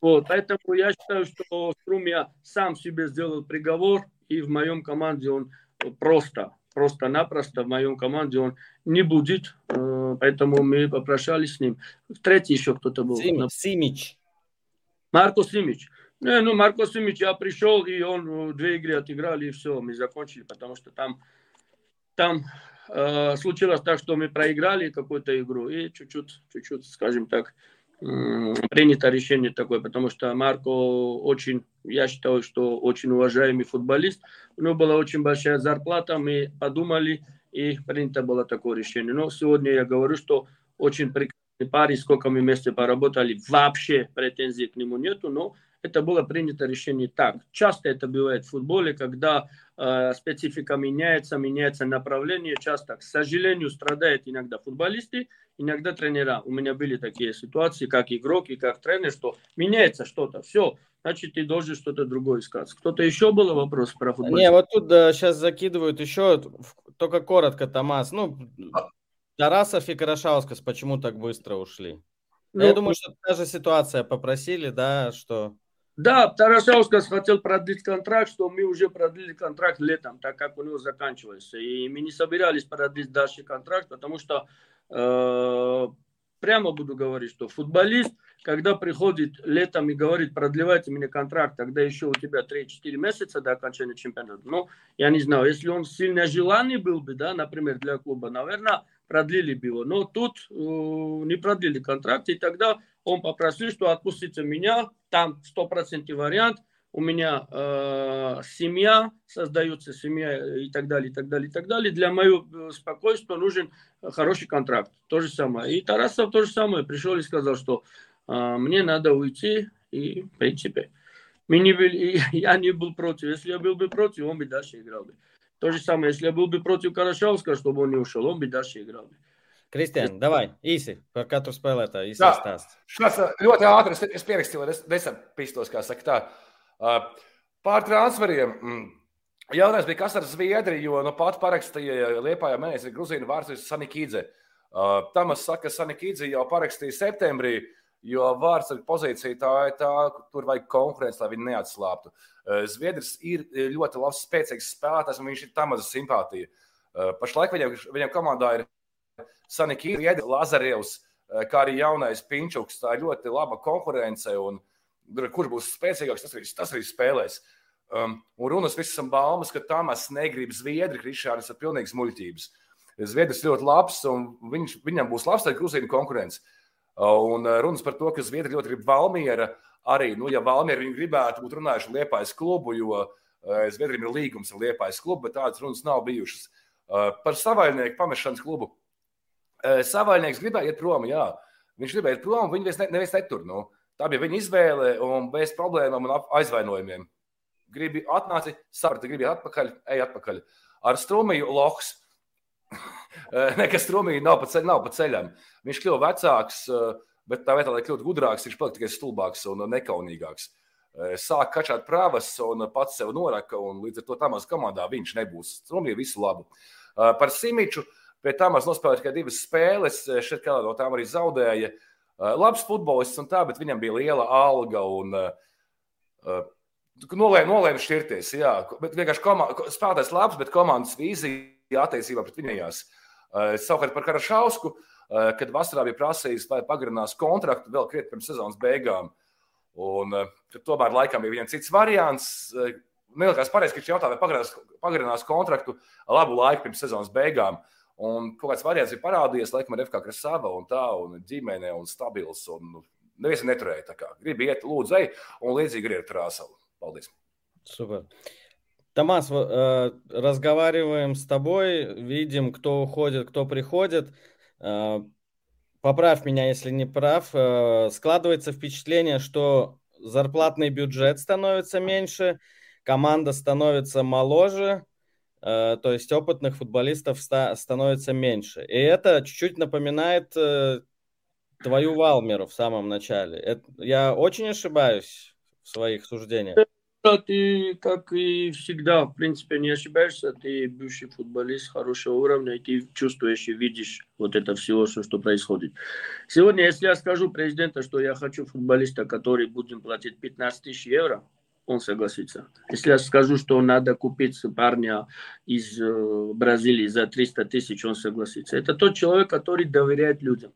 Вот, поэтому я считаю, что Струмия сам себе сделал приговор, и в моем команде он просто, просто-напросто в моем команде он не будет, э, поэтому мы попрощались с ним. Третий еще кто-то был.
Симич.
Марко Симич. Не, ну, Марко Симич, я пришел, и он э, две игры отыграли, и все, мы закончили, потому что там, там э, случилось так, что мы проиграли какую-то игру, и чуть-чуть, чуть-чуть, скажем так, э, принято решение такое, потому что Марко очень, я считаю, что очень уважаемый футболист, у него была очень большая зарплата, мы подумали, и принято было такое решение. Но сегодня я говорю, что очень прекрасный парень, сколько мы вместе поработали, вообще претензий к нему нету, но это было принято решение так. Часто это бывает в футболе, когда э, специфика меняется, меняется направление. Часто, к сожалению, страдают иногда футболисты, иногда тренера. У меня были такие ситуации, как игрок и как тренер, что меняется что-то. Все, значит, ты должен что-то другое искать. Кто-то еще был вопрос про футбол?
Не, вот тут да, сейчас закидывают еще, только коротко, Томас. Ну, а Тарасов и Карашаускас почему так быстро ушли? Ну, Я думаю, что та же ситуация попросили, да, что...
Да, Тарасаускас хотел продлить контракт, что мы уже продлили контракт летом, так как у него заканчивался. И мы не собирались продлить дальше контракт, потому что э, прямо буду говорить, что футболист, когда приходит летом и говорит, продлевайте мне контракт, тогда еще у тебя 3-4 месяца до окончания чемпионата. Ну, я не знаю, если он сильно желанный был бы, да, например, для клуба, наверное, продлили бы его. Но тут э, не продлили контракт, и тогда он попросил, что отпустите меня, там 100% вариант – у меня э, семья, создается семья и так далее, и так далее, и так далее. Для моего спокойствия нужен хороший контракт. То же самое. И Тарасов то же самое. Пришел и сказал, что э, мне надо уйти, и в принципе. Мы не были, я не был против. Если я был бы против, он бы дальше играл бы. То же самое, если я был бы против Карашевска, чтобы он не ушел, он бы дальше играл бы.
Kristian, davai, īsi par katru spēlētāju. Īsi stāsts.
Šāds ļoti ātri es pierakstīju, lai nesapistos, kā saka tā. Pār transferiem. Mm, jaunais bija kas ar Zviedriju, jo nu pat parakstīja Liepājā mēnesī Gruzīnu vārds Sanikīdze. Tamas saka, ka Sanikīdze jau parakstīja septembrī, jo vārds ar pozīciju tā ir tā, tur vajag konkurence, lai viņi neatslāptu. Zviedrs ir ļoti labs, spēcīgs spēlētājs, un viņš ir tam maza simpātija. Pašlaik viņam, viņam komandā ir Sanikīdze, Lazarevs, kā arī jaunais Pinčuks. Tā ir ļoti laba konkurence. Un, uh, kurš būs spēcīgāks, tas arī, tas arī spēlēs. Um, un runas visam baumas, ka Tamas negrib Zviedri, Krišānis ir pilnīgs muļķības. Zviedris ļoti labs, un viņš, viņam būs labs ar Grūzīnu konkurence. Uh, un uh, runas par to, ka Zviedri ļoti grib Valmiera, arī, nu, ja Valmiera viņi gribētu būt runājuši Liepājas klubu, jo uh, Zviedriem ir līgums ar Liepājas klubu, bet tādas runas nav bijušas. Par savaļnieku pamešanas klubu. Savaļnieks gribēja iet prom, jā. Viņš gribēja iet prom, viņi neviens netur. Nu. Tā bija viņa izvēle un bez problēmām un aizvainojumiem. Gribi atnāci, saprati, gribi atpakaļ, ej atpakaļ. Ar strūmiju loks. Nekas strūmīgi nav pa, ceļ, nav pa ceļam. Viņš kļuva vecāks, bet tā vietā, lai kļūtu gudrāks, viņš palika tikai stulbāks un nekaunīgāks. Sāk kačāt prāvas un pats sev noraka, un līdz ar to tamās komandā viņš nebūs. Strūmīgi visu labu. Par Simiču pie tamās nospēlēja tikai divas spēles, šeit kādā no tām arī zaudēja. Uh, Uh, labs futbolists un tā, bet viņam bija liela alga un uh, uh, nolēma, nolēma šķirties. Jā, bet vienkārši komanda, spēlētājs labs, bet komandas vīzija attiecībā pret viņējās. Uh, savukārt par Karašausku, uh, kad vasarā bija prasījis, lai pagarinās kontraktu vēl krietni pirms sezonas beigām. Un, tomēr laikam bija viens cits variants. Nelikās pareizi, ka viņš jautā, vai pagarinās, pagarinās kontraktu labu laiku pirms sezonas beigām. Uh, Un kaut kāds variants ir parādījies, laikam, ar FK Krasava un tā, un ģimene, un stabils. Un neviens neturēja tā kā. Gribu iet, lūdzu, ej, un līdzīgi arī ar Krasava. Paldies!
Супер. Томас, разговариваем с тобой, видим, кто уходит, кто приходит. Поправь меня, если не прав. Складывается впечатление, что зарплатный бюджет становится меньше, команда становится моложе, то есть опытных футболистов становится меньше. И это чуть-чуть напоминает э, твою Валмеру в самом начале. Это, я очень ошибаюсь в своих суждениях.
Ты, как и всегда, в принципе, не ошибаешься. Ты бывший футболист хорошего уровня, и ты чувствуешь и видишь вот это всего, что, что происходит. Сегодня, если я скажу президенту, что я хочу футболиста, который будем платить 15 тысяч евро, он согласится. Если я скажу, что надо купить парня из э, Бразилии за 300 тысяч, он согласится. Это тот человек, который доверяет людям.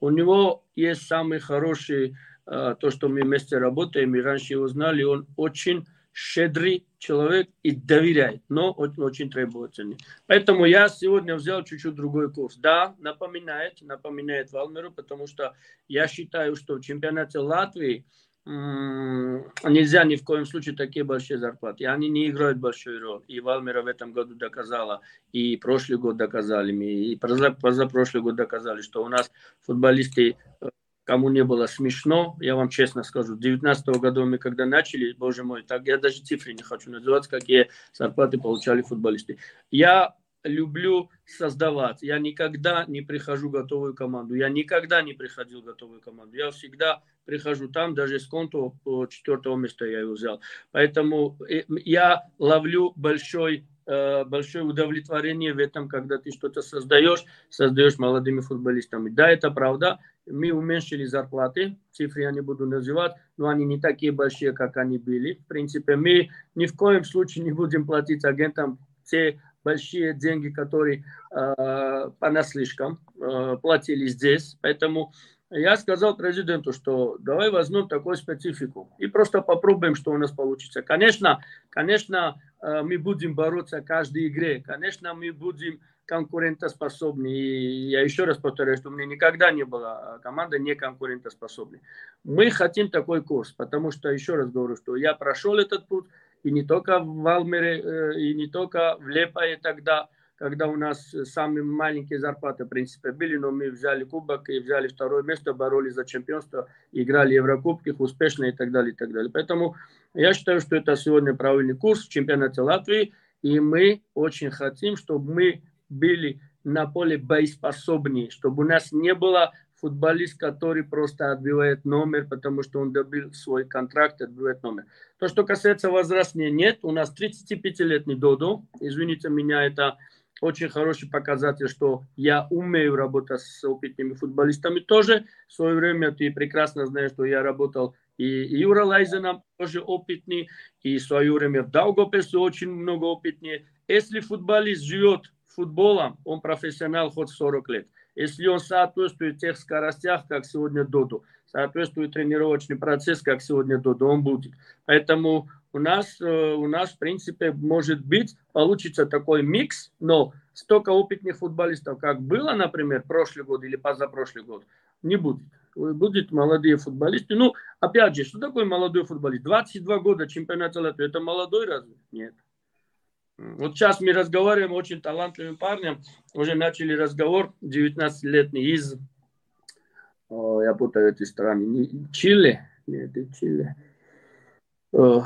У него есть самый хороший, э, то, что мы вместе работаем, и раньше его знали, он очень щедрый человек и доверяет, но очень, очень требовательный. Поэтому я сегодня взял чуть-чуть другой курс. Да, напоминает, напоминает Валмеру, потому что я считаю, что в чемпионате Латвии нельзя ни в коем случае такие большие зарплаты. И они не играют большую роль. И Валмера в этом году доказала, и прошлый год доказали, и позапрошлый год доказали, что у нас футболисты, э, кому не было смешно, я вам честно скажу, в 2019 году мы когда начали, боже мой, так я даже цифры не хочу называть, какие зарплаты получали футболисты. Я люблю создавать. Я никогда не прихожу готовую команду. Я никогда не приходил готовую команду. Я всегда прихожу там, даже с конту четвертого места я его взял. Поэтому э, я ловлю большой Э, большое удовлетворение в этом, когда ты что-то создаешь, создаешь молодыми футболистами. Да, это правда. Мы уменьшили зарплаты, цифры я не буду называть, но они не такие большие, как они были. В принципе, мы ни в коем случае не будем платить агентам те большие деньги, которые э, понаслишком э, платили здесь. Поэтому я сказал президенту, что давай возьмем такую специфику и просто попробуем, что у нас получится. Конечно, конечно, э, мы будем бороться в каждой игре. Конечно, мы будем конкурентоспособны. И я еще раз повторяю, что у меня никогда не была команда не конкурентоспособной. Мы хотим такой курс, потому что, еще раз говорю, что я прошел этот путь, и не только в Валмере, э, и не только в Лепае тогда, когда у нас самые маленькие зарплаты, в принципе, были, но мы взяли кубок и взяли второе место, боролись за чемпионство, играли в Еврокубки успешно и так далее, и так далее. Поэтому я считаю, что это сегодня правильный курс чемпионате Латвии, и мы очень хотим, чтобы мы были на поле боеспособнее, чтобы у нас не было футболист, который просто отбивает номер, потому что он добил свой контракт, отбивает номер. То, что касается возрастания, нет. У нас 35-летний Додо. Извините меня, это очень хороший показатель, что я умею работать с опытными футболистами тоже. В свое время ты прекрасно знаешь, что я работал и Юра Лайзена тоже опытный, и в свое время в Даугопесе очень много опытнее. Если футболист живет футболом, он профессионал хоть 40 лет. Если он соответствует тех скоростях, как сегодня Доду, соответствует тренировочный процесс, как сегодня Доду, он будет. Поэтому у нас, э, у нас, в принципе, может быть, получится такой микс, но столько опытных футболистов, как было, например, прошлый год или позапрошлый год, не будет. Будут молодые футболисты. Ну, опять же, что такое молодой футболист? 22 года чемпионата Латвии. Это молодой разве? Нет. Вот сейчас мы разговариваем очень талантливым парнем. Уже начали разговор 19-летний из, о, я путаю эти страны, Чили. Нет, Чили. Э,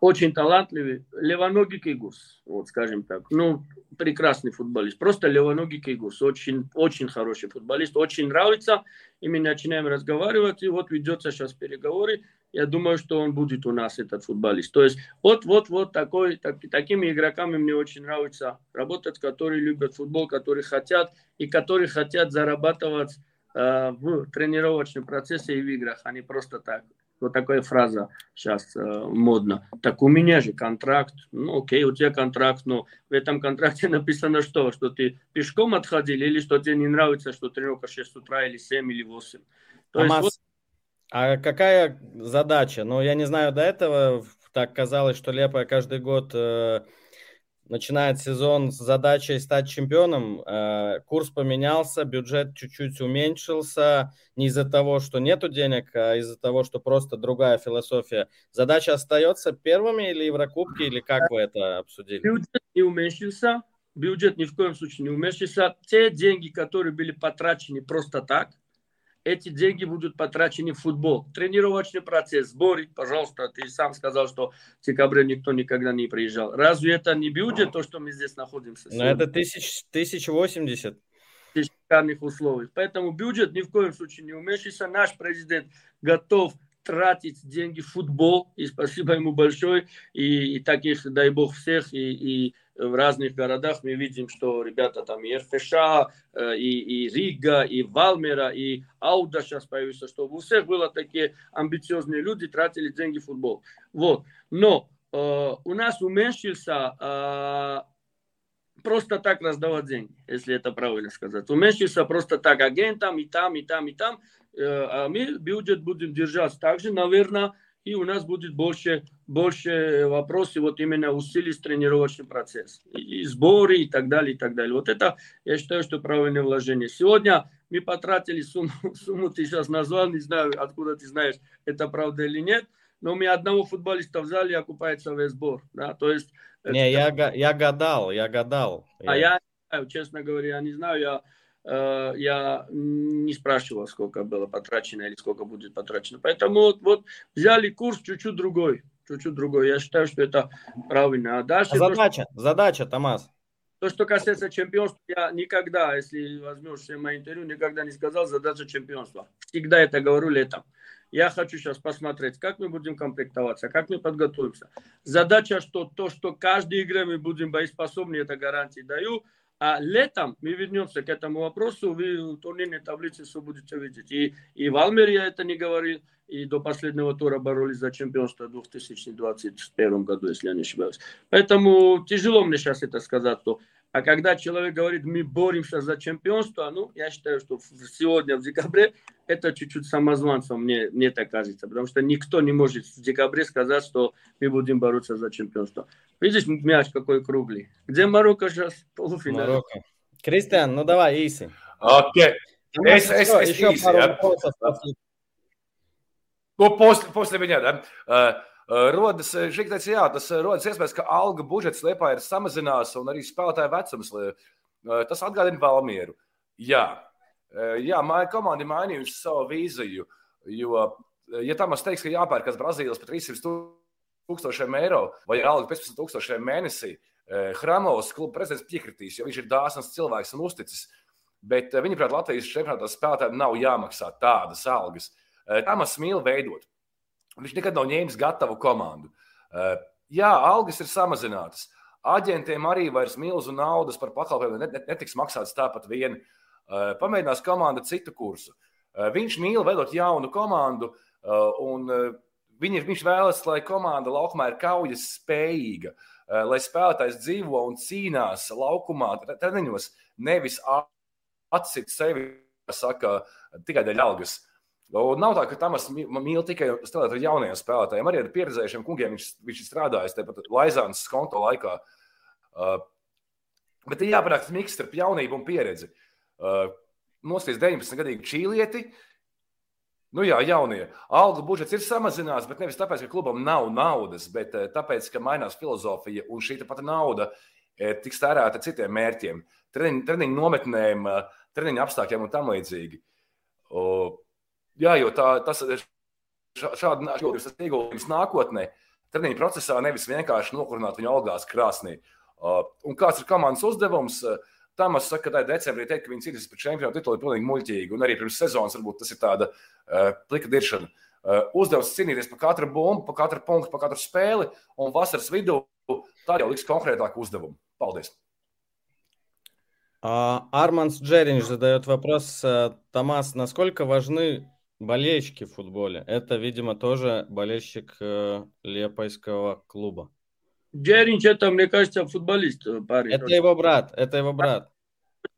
очень талантливый, левоногий Кигус, вот скажем так. Ну, прекрасный футболист, просто левоногий Кигус, очень, очень хороший футболист, очень нравится. И мы начинаем разговаривать, и вот ведется сейчас переговоры. Я думаю, что он будет у нас, этот футболист. То есть вот, вот, вот такой, так, такими игроками мне очень нравится работать, которые любят футбол, которые хотят, и которые хотят зарабатывать э, в тренировочном процессе и в играх, а не просто так вот такая фраза сейчас э, модна. Так у меня же контракт. Ну, окей, у тебя контракт, но в этом контракте написано что? Что ты пешком отходил или что тебе не нравится, что тренировка 6 утра или 7 или 8.
То а, есть, вот... а какая задача? Ну, я не знаю, до этого так казалось, что Лепа каждый год э, начинает сезон с задачей стать чемпионом, э, курс поменялся, бюджет чуть-чуть уменьшился, не из-за того, что нету денег, а из-за того, что просто другая философия. Задача остается первыми или Еврокубки, или как вы это обсудили?
Бюджет не уменьшился, бюджет ни в коем случае не уменьшился. Те деньги, которые были потрачены просто так, эти деньги будут потрачены в футбол. Тренировочный процесс, сборы, пожалуйста, ты сам сказал, что в декабре никто никогда не приезжал. Разве это не бюджет, то, что мы здесь находимся?
Но это тысяч, 1080.
Шикарных условий. Поэтому бюджет ни в коем случае не уменьшится. Наш президент готов тратить деньги в футбол, и спасибо ему большое, и, и таких, дай бог, всех, и, и в разных городах мы видим, что ребята там и РФШ, э, и, и Рига, и Валмера, и Ауда сейчас появился, что у всех было такие амбициозные люди, тратили деньги в футбол. Вот. Но э, у нас уменьшился э, просто так раздавать деньги, если это правильно сказать. Уменьшился просто так агентам и там, и там, и там. Э, а мы бюджет будем держать также, наверное, и у нас будет больше, больше вопросов вот именно усилить тренировочный процесс, и, сборы и так далее, и так далее. Вот это, я считаю, что правильное вложение. Сегодня мы потратили сумму, сумму ты сейчас назвал, не знаю, откуда ты знаешь, это правда или нет, но у меня одного футболиста в зале окупается весь сбор, да, то есть...
Не, это... я, я гадал, я гадал.
А я, я честно говоря, я не знаю, я Э, я не спрашивал, сколько было потрачено или сколько будет потрачено. Поэтому вот, вот взяли курс чуть-чуть другой, чуть-чуть другой. Я считаю, что это правильно.
А дальше... А задача, то, что... задача, Томас.
То, что касается чемпионства, я никогда, если возьмешь все мои интервью, никогда не сказал задача чемпионства. Всегда это говорю летом. Я хочу сейчас посмотреть, как мы будем комплектоваться, как мы подготовимся. Задача, что то, что каждой игре мы будем боеспособны, это гарантии даю. А летом мы вернемся к этому вопросу, вы в турнирной таблице все будете видеть. И, и в Алмере я это не говорил, и до последнего тура боролись за чемпионство в 2021 году, если я не ошибаюсь. Поэтому тяжело мне сейчас это сказать, что а когда человек говорит, мы боремся за чемпионство, ну, я считаю, что сегодня, в декабре, это чуть-чуть самозванцем, мне, мне так кажется. Потому что никто не может в декабре сказать, что мы будем бороться за чемпионство. Видишь, мяч какой круглый. Где Марокко сейчас? Полуфинал. Марокко.
Кристиан, ну давай, Иси.
Окей. Еще пару ja. Nu, после, после меня, да. Rodas teica, jā, tas rodas iespējas, ka alga budžets Liepā ir samazinās un arī spēlētāju vecums. Tas atgādina Valmieru. Jā, jā komanda ir mainījusi savu vīziju, jo, ja tam es teiktu, ka jāpērkas Brazīlijas par 300 tūkstošiem eiro vai alga 15 tūkstošiem mēnesī, Hramovs kluba prezidents piekritīs, jo viņš ir dāsns cilvēks un uzticis. Bet viņa prāt, Latvijas čempionātā spēlētājiem nav jāmaksā tādas algas. Tamas mīl veidot. Viņš nekad nav ņēmis gatavu komandu. Eh, jā, algas ir samazinātas. Aģentiem arī vairs milzu naudas par pakalpojumiem netiks maksāts tāpat vien. Eh, pamēģinās komanda citu kursu. Eh, viņš mīl veidot jaunu komandu, un viņi, viņš vēlas, lai komanda laukumā ir kaujas spējīga, lai spēlētājs dzīvo un cīnās laukumā, treniņos, nevis atcīt sevi, saka, tikai dēļ algas. Nav tā, ka Tamas mīl tikai strādāt ar jauniem spēlētājiem. Arī ar pieredzējušiem kungiem viņš, viņš strādājis tepat Laizānas konto laikā. Uh, bet ir jāpanāk miks starp jaunību un pieredzi. Uh, Nosties 19 gadīgi čīlieti. Nu jā, jaunie. Alga budžets ir samazināts, bet nevis tāpēc, ka klubam nav naudas, bet uh, tāpēc, ka mainās filozofija un šī pati nauda uh, tiks tērēta citiem mērķiem, treniņu nometnēm, uh, treniņu apstākļiem un tam līdzīgi. Uh, Jā, jo tā, tas ir šādi ieguldījums nākotnē. Treniņu procesā nevis vienkārši nokurināt viņu algās krāsnī. Uh, un kāds ir komandas uzdevums? Uh, Tam es saku, ka decembrī teikt, ka viņi cīnās par čempionu titulu, ir pilnīgi muļķīgi. Un arī pirms sezonas varbūt tas ir tāda uh, plika diršana. Uh, uzdevums cīnīties par katru bumbu, par katru punktu, par katru spēli. Un vasaras vidū tā jau liks konkrētāku uzdevumu. Paldies!
Арманс Джеринч задает вопрос. Томас, насколько важны Болельщики в футболе. Это, видимо, тоже болельщик э, Лепойского клуба.
Джеринч, это, мне кажется, футболист. Э,
парень. Это его брат, это его брат.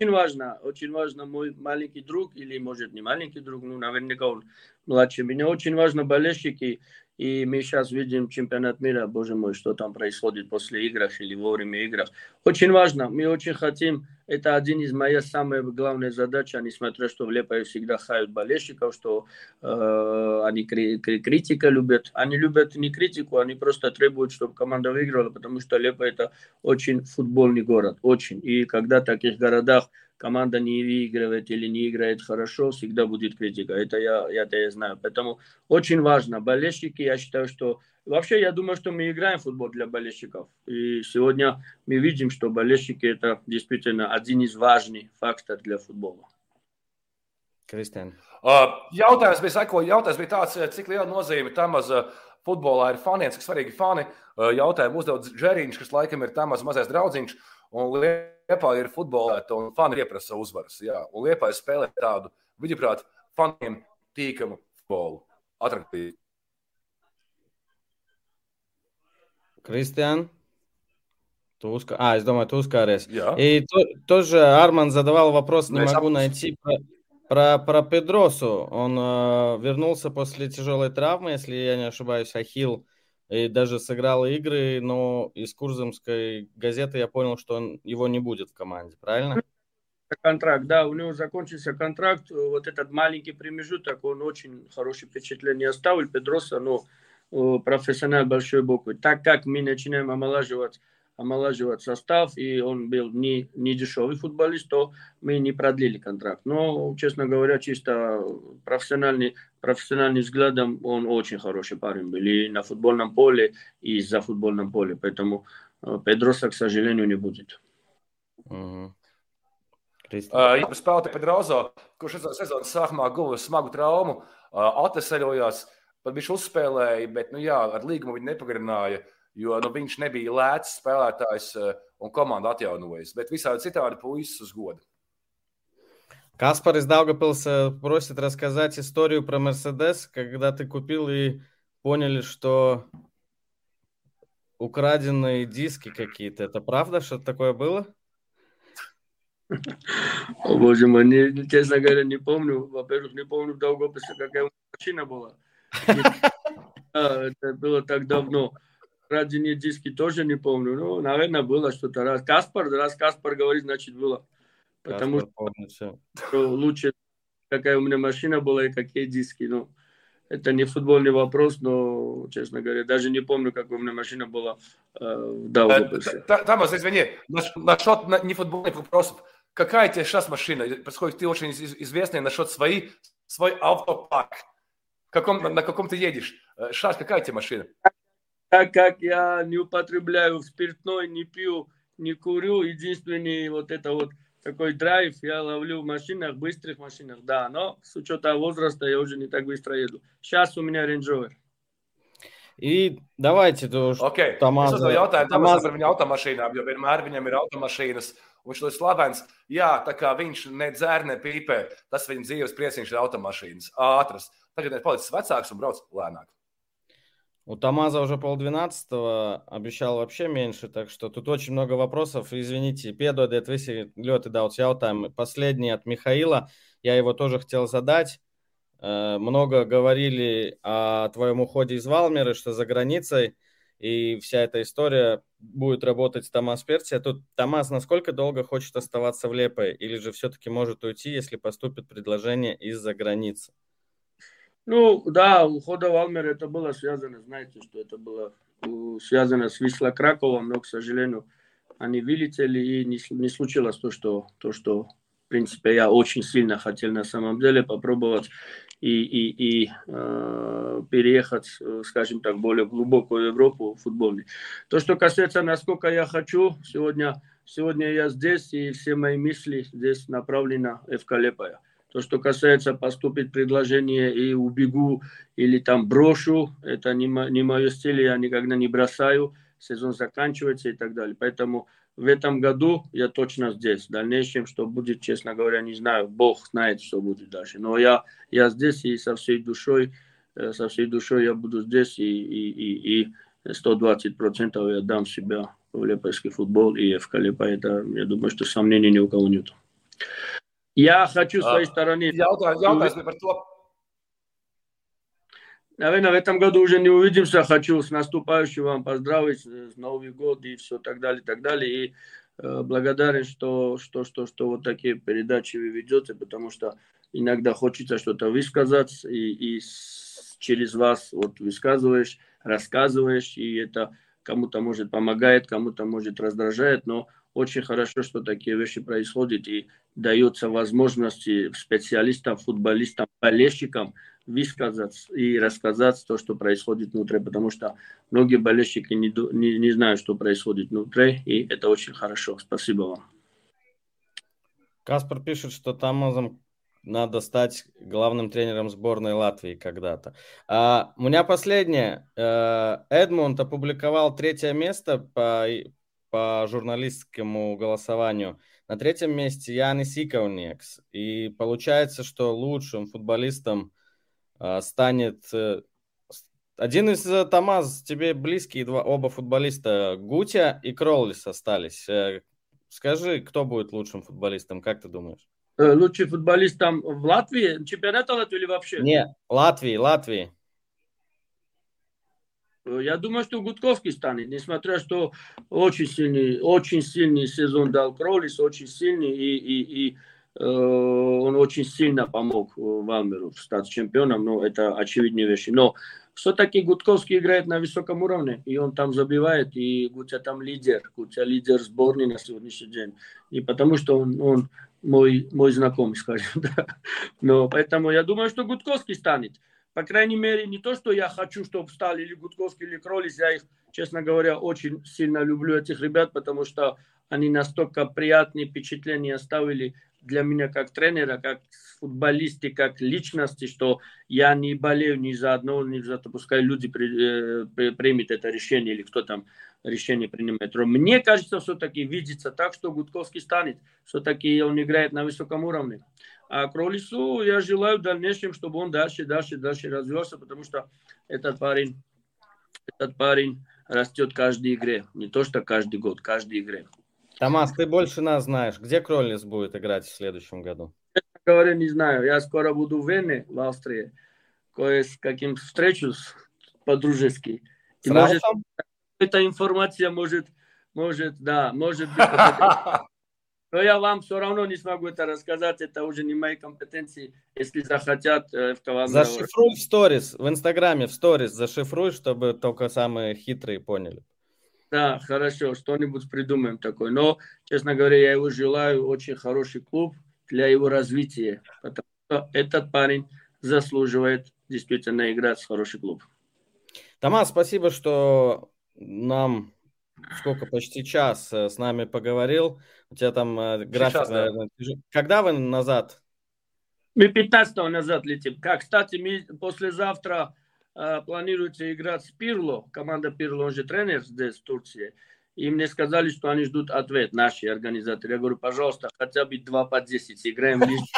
Очень важно, очень важно мой маленький друг, или, может, не маленький друг, ну, наверняка он младше меня. Очень важно болельщики, и мы сейчас видим чемпионат мира, боже мой, что там происходит после игр или во время игр. Очень важно, мы очень хотим, это один из моих самых главных задач, несмотря что в Лепое всегда хают болельщиков, что э, они кри- кри- критика любят. Они любят не критику, они просто требуют, чтобы команда выиграла, потому что Лепо это очень футбольный город, очень. И когда в таких городах команда не выигрывает или не играет хорошо, всегда будет критика. Это я, это я знаю. Поэтому очень важно. Болельщики, я считаю, что... Вообще, я думаю, что мы играем в футбол для болельщиков. И сегодня мы видим, что болельщики это действительно один из важных факторов для футбола.
Kristian.
Uh, jautājums bija, sako, jautājums bija tāds, cik liela nozīme tam uz uh, futbolā ir faniem, cik svarīgi fani. Uh, jautājumu uzdod Džeriņš, kas laikam ir tam mazais draudziņš. Un Liepā ir futbolēta un fani pieprasa uzvaras. Jā. Un Liepā ir spēlē tādu, viņuprāt, faniem tīkamu futbolu. Attraktīvu.
Кристиан, ты уска... А, я думаю, ты ускоряешь. Yeah. И то, тоже Арман задавал вопрос, не могу найти про, про, про Педросу. Он э, вернулся после тяжелой травмы, если я не ошибаюсь, Ахилл и даже сыграл игры, но из Курзамской газеты я понял, что он, его не будет в команде, правильно?
Контракт, да, у него закончился контракт, вот этот маленький промежуток, он очень хорошее впечатление оставил, Педроса, но э, профессионал большой буквы. Так как мы начинаем омолаживать омолаживать состав, и он был не, не дешевый футболист, то мы не продлили контракт. Но, честно говоря, чисто профессиональный, профессиональным взглядом он очень хороший парень был и на футбольном поле, и за футбольном поле. Поэтому э, Педроса, к сожалению, не будет.
Mm -hmm. Uh, ja spēlētāji Pedrozo, kurš sezonas sākumā guva smagu traumu, uh, atvesaļojās, pat viņš uzspēlēja, bet nu, jā, ar līgumu viņu nepagarināja, jo nu, viņš nebija lēts spēlētājs uh, un komanda atjaunojas. Bet visādi citādi puisis uz godu.
Каспар из Даугапилса просит рассказать историю про Мерседес, когда ты купил и поняли, что украденные диски какие-то. Это правда, что такое было?
О, боже мой, не, честно говоря, не помню. Во-первых, не помню в Даугапилсе, какая машина была. Это было так давно. Украденные диски тоже не помню. Ну, наверное, было что-то раз. Каспар, раз Каспар говорит, значит, было. Потому что лучше, какая у меня машина была и какие диски. Ну, это не футбольный вопрос, но, честно говоря, даже не помню, какая у меня машина была э, в Даугавпилсе.
Тамас, извини, насчет не футбольных вопросов. Какая тебе сейчас машина? Поскольку ты очень известный насчет своей, свой автопарк. Каком, на каком ты едешь? Сейчас какая тебе машина?
Так как я не употребляю спиртной, не пью, не курю, единственный вот это вот такой драйв я ловлю в машинах, быстрых машинах, да, но с учетом возраста я уже не так быстро еду. Сейчас у меня Range Rover.
И давайте to
okay. Tamāza. Es uzdevu jautājumu Tamāza par viņa automašīnām, jo vienmēr viņam ir automašīnas. Viņš ir slavens. Jā, tā kā viņš ne dzēr, ne pīpē, tas viņa dzīves prieciņš ir automašīnas. Ātras. Tagad ir palicis vecāks un brauc lēnāk.
У Тамаза уже полдвенадцатого, обещал вообще меньше, так что тут очень много вопросов. Извините, piedodiet visi ļoti daudz jautājumu. Последний от Михаила, я его тоже хотел задать. Э, много говорили о твоем уходе из Валмеры, что за границей, и вся эта история будет работать Томас Персия. Тут Томас насколько долго хочет оставаться в Лепе, или же все-таки может уйти, если поступит предложение из-за границы?
Ну, да, ухода в это было связано, знаете, что это было связано с Висла Краковом, но, к сожалению, они вылетели, и не, не случилось то что, то, что, в принципе, я очень сильно хотел на самом деле попробовать и, и, и э, переехать, скажем так, более глубокую Европу футбольную. То, что касается, насколько я хочу, сегодня, сегодня я здесь, и все мои мысли здесь направлены в ФК Лепая. То, что касается поступить предложение и убегу или там брошу, это не, не мое стиль, я никогда не бросаю, сезон заканчивается и так далее. Поэтому в этом году я точно здесь. В дальнейшем, что будет, честно говоря, не знаю. Бог знает, что будет дальше. Но я, я здесь и со всей душой, э, со всей душой я буду здесь и, и, и, и 120% я дам себя в лепойский футбол и в Калипа. Это, я думаю, что сомнений ни у кого нет. Я хочу с своей стороны...
Jautājums, jautājums par to.
Наверное, в этом году уже не увидимся. Хочу с наступающим вам поздравить, с Новый год и все так далее, так далее. И э, благодарен, что, что, что, что вот такие передачи вы ведете, потому что иногда хочется что-то высказать, и, и через вас вот высказываешь, рассказываешь, и это кому-то может помогает, кому-то может раздражает, но очень хорошо, что такие вещи происходят и дается возможность специалистам, футболистам, болельщикам высказать и рассказать то, что происходит внутри, потому что многие болельщики не, не, не знают, что происходит внутри, и это очень хорошо. Спасибо вам.
Каспар пишет, что Тамазом надо стать главным тренером сборной Латвии когда-то. А, у меня последнее. Э, Эдмунд опубликовал третье место по по журналистскому голосованию. На третьем месте Янис Икаунекс. И получается, что лучшим футболистом э, станет э, один из э, Томаз, тебе близкие два, оба футболиста, Гутя и Кроллис остались. Э, скажи, кто будет лучшим футболистом, как ты думаешь?
Э, лучший футболист там в Латвии? Чемпионата Латвии или вообще?
Не, Латвии, Латвии.
Я думаю, что Гудковский станет, несмотря что очень сильный, очень сильный сезон дал Кролис, очень сильный, и, и, и э, он очень сильно помог Валмеру стать чемпионом, но это очевидные вещи. Но все-таки Гудковский играет на высоком уровне, и он там забивает, и Гутя там лидер, Гутя лидер сборной на сегодняшний день. И потому что он, он мой, мой знакомый, скажем, да. Но поэтому я думаю, что Гудковский станет. По крайней мере, не то, что я хочу, чтобы стали или Гудковский, или Кролис, я их, честно говоря, очень сильно люблю этих ребят, потому что они настолько приятные впечатления оставили для меня как тренера, как футболисты, как личности, что я не болею ни за одного, ни за то, пускай люди при, э, примут это решение или кто там решение принимает. Мне кажется, все-таки видится так, что Гудковский станет. Все-таки он играет на высоком уровне. А Кролису я желаю в дальнейшем, чтобы он дальше, дальше, дальше развивался, потому что этот парень, этот парень растет каждой игре. Не то, что каждый год, каждой игре.
Томас, ты больше нас знаешь. Где Кроллис будет играть в следующем году?
Честно говоря, не знаю. Я скоро буду в Вене, в Австрии. Кое с каким встречусь по-дружески.
И может,
эта информация может, может, да, может быть. Но я вам все равно не смогу это рассказать, это уже не мои компетенции, если захотят э, в
Кавангаре. Зашифруй в сторис, в Инстаграме, в сторис зашифруй, чтобы только самые хитрые поняли.
Да, хорошо, что-нибудь придумаем такое. Но, честно говоря, я его желаю очень хороший клуб для его развития, потому что этот парень заслуживает действительно играть в хороший клуб.
Томас, спасибо, что нам сколько, почти час э, с нами поговорил. У тебя там э, график, Сейчас, наверное. Да. Когда вы назад?
Мы 15 назад летим. Как, кстати, мы послезавтра э, планируется играть с Пирло. Команда Пирло, он же тренер здесь, в Турции. И мне сказали, что они ждут ответ, наши организаторы. Я говорю, пожалуйста, хотя бы 2 по 10 сыграем лишь.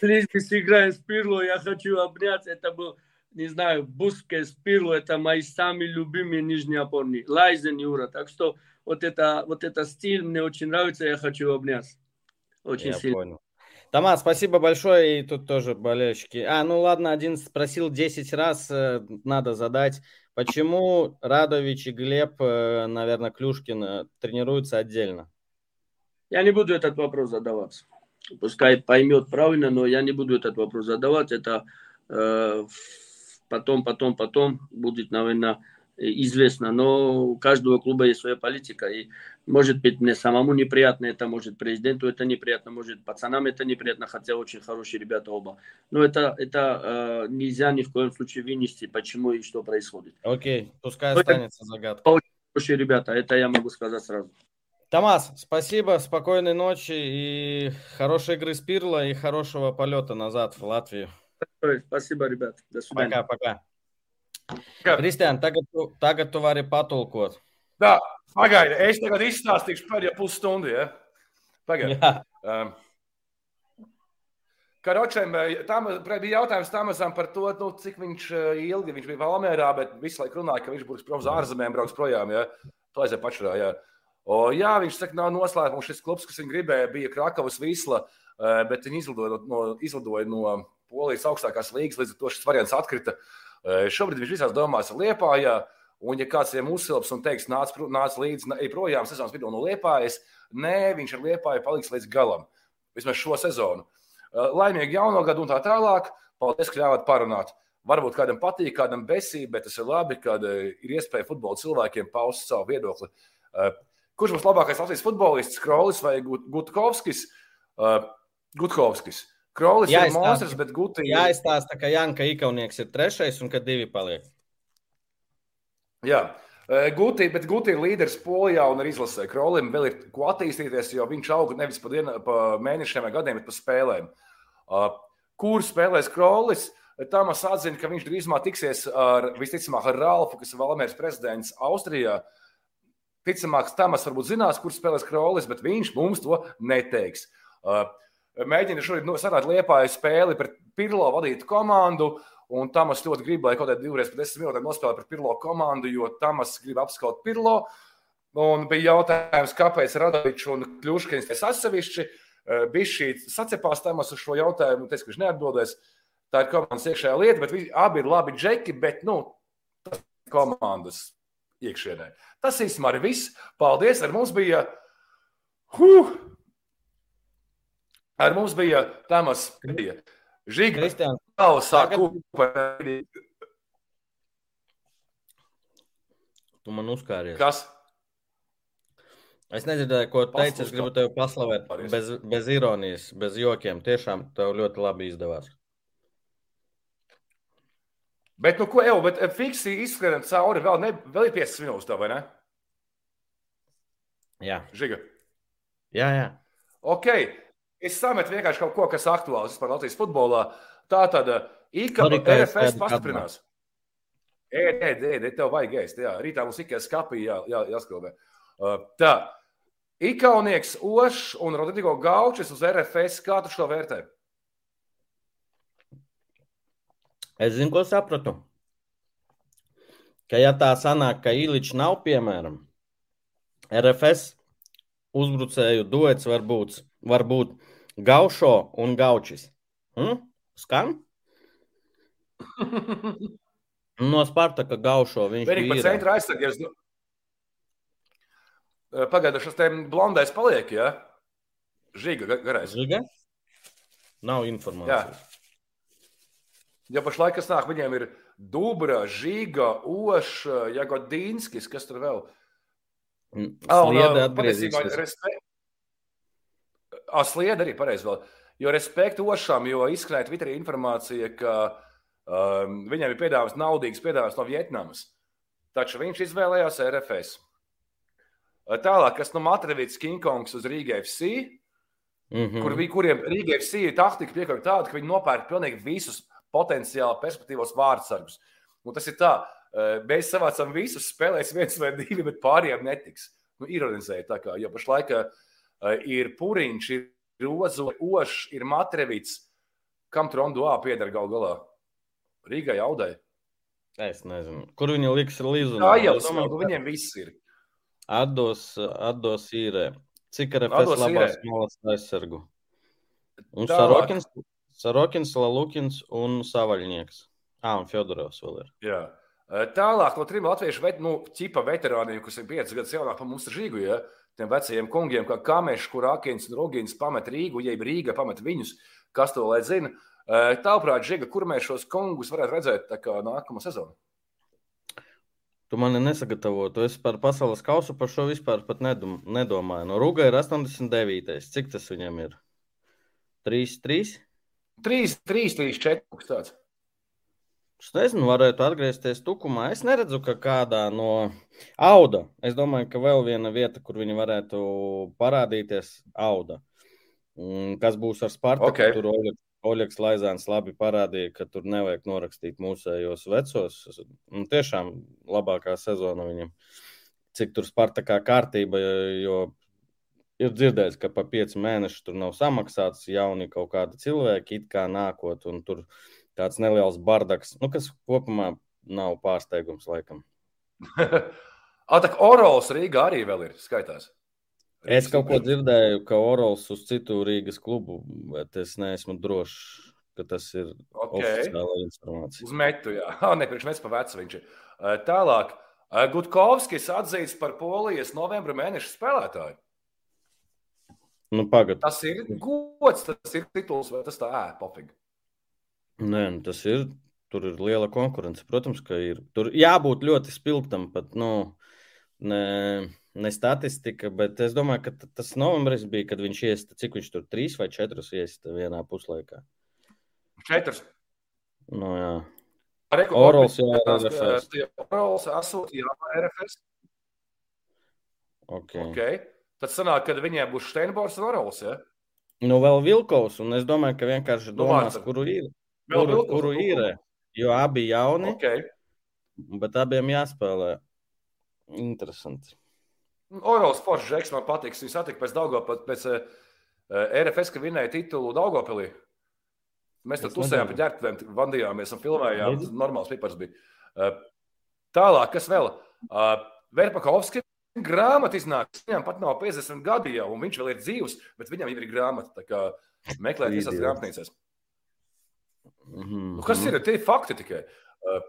Лишь сыграем с Пирло, я хочу обнять. Это был не знаю, Бускес, Пирло, это мои самые любимые нижние опорные. Лайзен, Юра. Так что вот это, вот это стиль мне очень нравится, я хочу обнять. Очень я сильно. Понял.
Томас, спасибо большое. И тут тоже болельщики. А, ну ладно, один спросил 10 раз, э, надо задать. Почему Радович и Глеб, э, наверное, Клюшкин э, тренируются отдельно?
Я не буду этот вопрос задавать. Пускай поймет правильно, но я не буду этот вопрос задавать. Это э, потом, потом, потом будет, наверное, известно. Но у каждого клуба есть своя политика. И может быть мне самому неприятно это, может президенту это неприятно, может пацанам это неприятно, хотя очень хорошие ребята оба. Но это, это э, нельзя ни в коем случае вынести, почему и что происходит.
Окей, пускай останется загадка.
Очень хорошие ребята, это я могу сказать сразу.
Томас, спасибо, спокойной ночи и хорошей игры с Пирло и хорошего полета назад в Латвию.
Spasiba, rебят. До свидания.
Пока, поka. Kristiāna, tagad, tu, tagad tu vari patulkot.
Tā, pagaidi, es tagad izstāstīšu pēdējo pusstundu. Ja? Pagaidi. Um, Karočiem, tam bija jautājums Tamasam par to, nu, cik viņš ilgi viņš bija Valmērā, bet visu laiku runāja, ka viņš būs prom uz ārzemēm, brauks projām. Ja? To aizēja pašā. Ja? O, jā, viņš saka, nav noslēpums. Šis klubs, kas viņam gribēja, bija Krakavas Visla, bet viņi izlidoja no, izlidoja no Polijas augstākās līnijas, līdz ar to šis variants atkrita. Šobrīd viņš visās domās ir Liepājā. Un, ja kāds ir uzsilps un teiks, nāc, nāc līdzi, ej projām sezonas vidū no Liepājas, nē, viņš ar Liepāju paliks līdz galam. Vismaz šo sezonu. Laimīgi jauno gadu un tā tālāk. Paldies, ka ļāvāt parunāt. Varbūt kādam patīk, kādam besī, bet tas ir labi, kad ir iespēja futbola cilvēkiem paust savu viedokli. Kurš būs labākais Latvijas futbolists, Krolis vai Gutkovskis? Gutkovskis. Krolis jā, ir monstrs, bet Guti.
Jā, izstāsta, ka Janka Ikaunieks ir trešais un ka divi paliek.
Jā. E, Guti, bet Guti ir līderis Polijā un ir izlasē. Krolim vēl ir ko attīstīties, jo viņš aug nevis pa, dienu, pa mēnešiem vai gadiem, bet pa spēlēm. Kur spēlēs Krolis? Tamas atzina, ka viņš drīzumā tiksies ar, visticamāk, ar Ralfu, kas ir Valmērs prezidents Austrijā. Ticamāk, Tamas varbūt zinās, kur spēlēs Krolis, bet viņš mums to neteiks. Uh, mēģina šodien nu, sarunāt liepāju spēli pret Pirlo vadītu komandu. Un Tamas ļoti grib, lai kaut kādā divreiz pēc desmit minūtēm nospēlē pret Pirlo komandu, jo Tamas grib apskaut Pirlo. Un bija jautājums, kāpēc Radovičs un Kļuškins tas atsevišķi eh, bija šī sacepās Tamas uz šo jautājumu. Teiks, ka viņš neatbildēs. Tā ir komandas iekšējā lieta, bet viņi abi ir labi džeki, bet nu, tas ir komandas iekšienē. Tas īstenībā ir viss. Paldies! Ar mums bija. Huh! Ar mums bija Tamas Krija. Žiga, Kausā, Kupa.
Tu man uzkāries.
Kas?
Es nedzirdēju, ko teici. Es gribu tevi paslavēt bez, bez ironijas, bez jokiem. Tiešām tev ļoti labi izdevās.
Bet, nu, ko jau, bet fiksi izskrienam cauri, vēl, ne, vēl ir 5 minūtes, vai ne?
Jā,
Žiga.
jā. jā.
Ok, es sametu vienkārši kaut ko, kas aktuāls vispār Latvijas futbolā. Tā tad
ka es
RFS pastiprinās. Ēd, ēd, ēd, tev vajag ēst. Jā, rītā mums tikai skapī jā, jā, jāskrobē. Uh, tā, Ikaunieks Ošs un Rodrigo Gaučis uz RFS. Kā tu šo vērtē?
Es zinu, ko sapratu. Ka, ja tā sanāk, ka Ilīčs nav, piemēram, RFS uzbrucēju duets var būt, var būt Gaušo un Gaučis. Hm? Skan? No Spartaka Gaušo viņš
Vienīgi par centra aizsargājus. Pagaidā šis te blondais paliek, jā? Žiga ga- garais.
Žiga? Nav informācijas.
Jo pašlaik, kas nāk, viņiem ir Dubra, Žiga, Oša, Jagodīnskis, kas tur vēl? Ah, un,
Sliede
ā, patiesībā
atgriezīsies.
Sliede arī pareizi vēl. Jo respektu Ošam, jo izskanēja Twitterī informācija, ka um, viņam ir piedāvājums naudīgs piedāvājums no Vietnamas. Taču viņš izvēlējās RFS. Tālāk, kas no Matrivītas Kingkongs uz Rīgā FC,
Mhm.
kur, vi- kuriem Rīgā FC taktika piekāpta tāda, ka viņi nopērk pilnīgi visus potenciāli perspektīvos vārdsargus. Nu, tas ir tā, mēs savācam visus, spēlēsim viens vai divi, bet pārējiem netiks. Nu, ironizēja tā kā, jo pašlaik eh, ir Puriņš, ir Rozo, Ošs, ir Matrevits. Kam Trondu A pieder gal galā? Rīgai Audai.
Es nezinu, kur viņi liks līdzi.
Tā jau ir, viņiem viss ir.
Atdos, atdos īrē. Cik RFS
Atdos
labās malas aizsargu? Un. Sarokins, Sarokins, Lalukins un Savaļnieks. Ā, un Fjodorovs vēl ir.
Jā. Tālāk no trim latviešu vet, nu, ķipa veterāniem, kas ir 5 gadus jaunāki par mums Rīgu, ja, tiem vecajiem kungiem, kā Kamešs, kur Akins un Rogins pamet Rīgu, jeb Rīga pamet viņus, kas to lai zina. Tālprāt, Žiga, kur mēs šos kungus varētu redzēt nākamo sezonu?
Tu mani nesagatavoji. Tu esi par pasaules kausu, par šo vispār pat nedom, nedomāju. No Rūga ir 89. Cik tas viņam ir? 3, 3.
3, 3, 3, 4. kaut kas tāds.
Es nezinu, varētu atgriezties tukumā. Es neredzu, ka kādā no auda. Es domāju, ka vēl viena vieta, kur viņi varētu parādīties, auda. Un Kas būs ar Spartaku?
Ok.
Tur Oļegs, Oļegs Laizāns labi parādīja, ka tur nevajag norakstīt mūsējos vecos. Un tiešām labākā sezona viņam. Cik tur Spartakā kārtība, jo ir dzirdēts, ka pa pieci mēneši tur nav samaksāts jauni kaut kādi cilvēki, it kā nākot, un tur tāds neliels bardaks, nu, kas kopumā nav pārsteigums laikam.
Tā kā Orols Rīgā arī vēl ir skaitās.
Es kaut ko dzirdēju, ka Orols uz citu Rīgas klubu, bet es neesmu drošs, ka tas ir
Okay.
oficiāla informācija.
Uz metu, jā. Ah, ne, priekš mēs pa vecu viņš ir. Tālāk, Gutkovskis atzīts par polijas novembra mēneša spēlētāju.
Nu, pagad.
Tas ir gods, tas ir tituls, vai tas tā ē, pofīgi.
Nē, nu, tas ir. Tur ir liela konkurence. Protams, ka ir. Tur jābūt ļoti spilgtam, pat nu, ne, ne statistika, bet es domāju, ka tas novembris bija, kad viņš iesta, cik viņš tur trīs vai četrus iesta vienā puslaikā.
Četras.
Nu, jā. Orols, jā,
tās,
RFS.
eh, Orols asūtīja RFS.
Okay.
Okay. Tad sanāk, ka viņiem būs Steinbors un Orols. Ja?
Nu, vēl Vilkovs, un es domāju, ka vienkārši
Nu,
domās,
Vārtsargs.
kuru ir. Kuru, kuru ir? Jo abi jauni,
Okay.
bet abiem jāspēlē. Interesanti.
Orols Foršs, Žeks, man patiks. Viņš satika pēc Daugopils, pēc uh, RFS, ka vinēja titulu Daugopilī. Mēs tur
nezinu.
pie ģērbtuvēm, vandījāmies un filmējām.
Redzi?
Normāls pipars bija. Uh, tālāk, kas vēl? Uh, Verpakovski grāmata iznāks. Viņam pat nav 50 gadi jau, un viņš vēl ir dzīvs, bet viņam jau ir grāmata. Tā kā meklēt visās
Idiot.
Grāmatnīcās.
Mhm.
Nu, kas ir tie fakti tikai? Uh,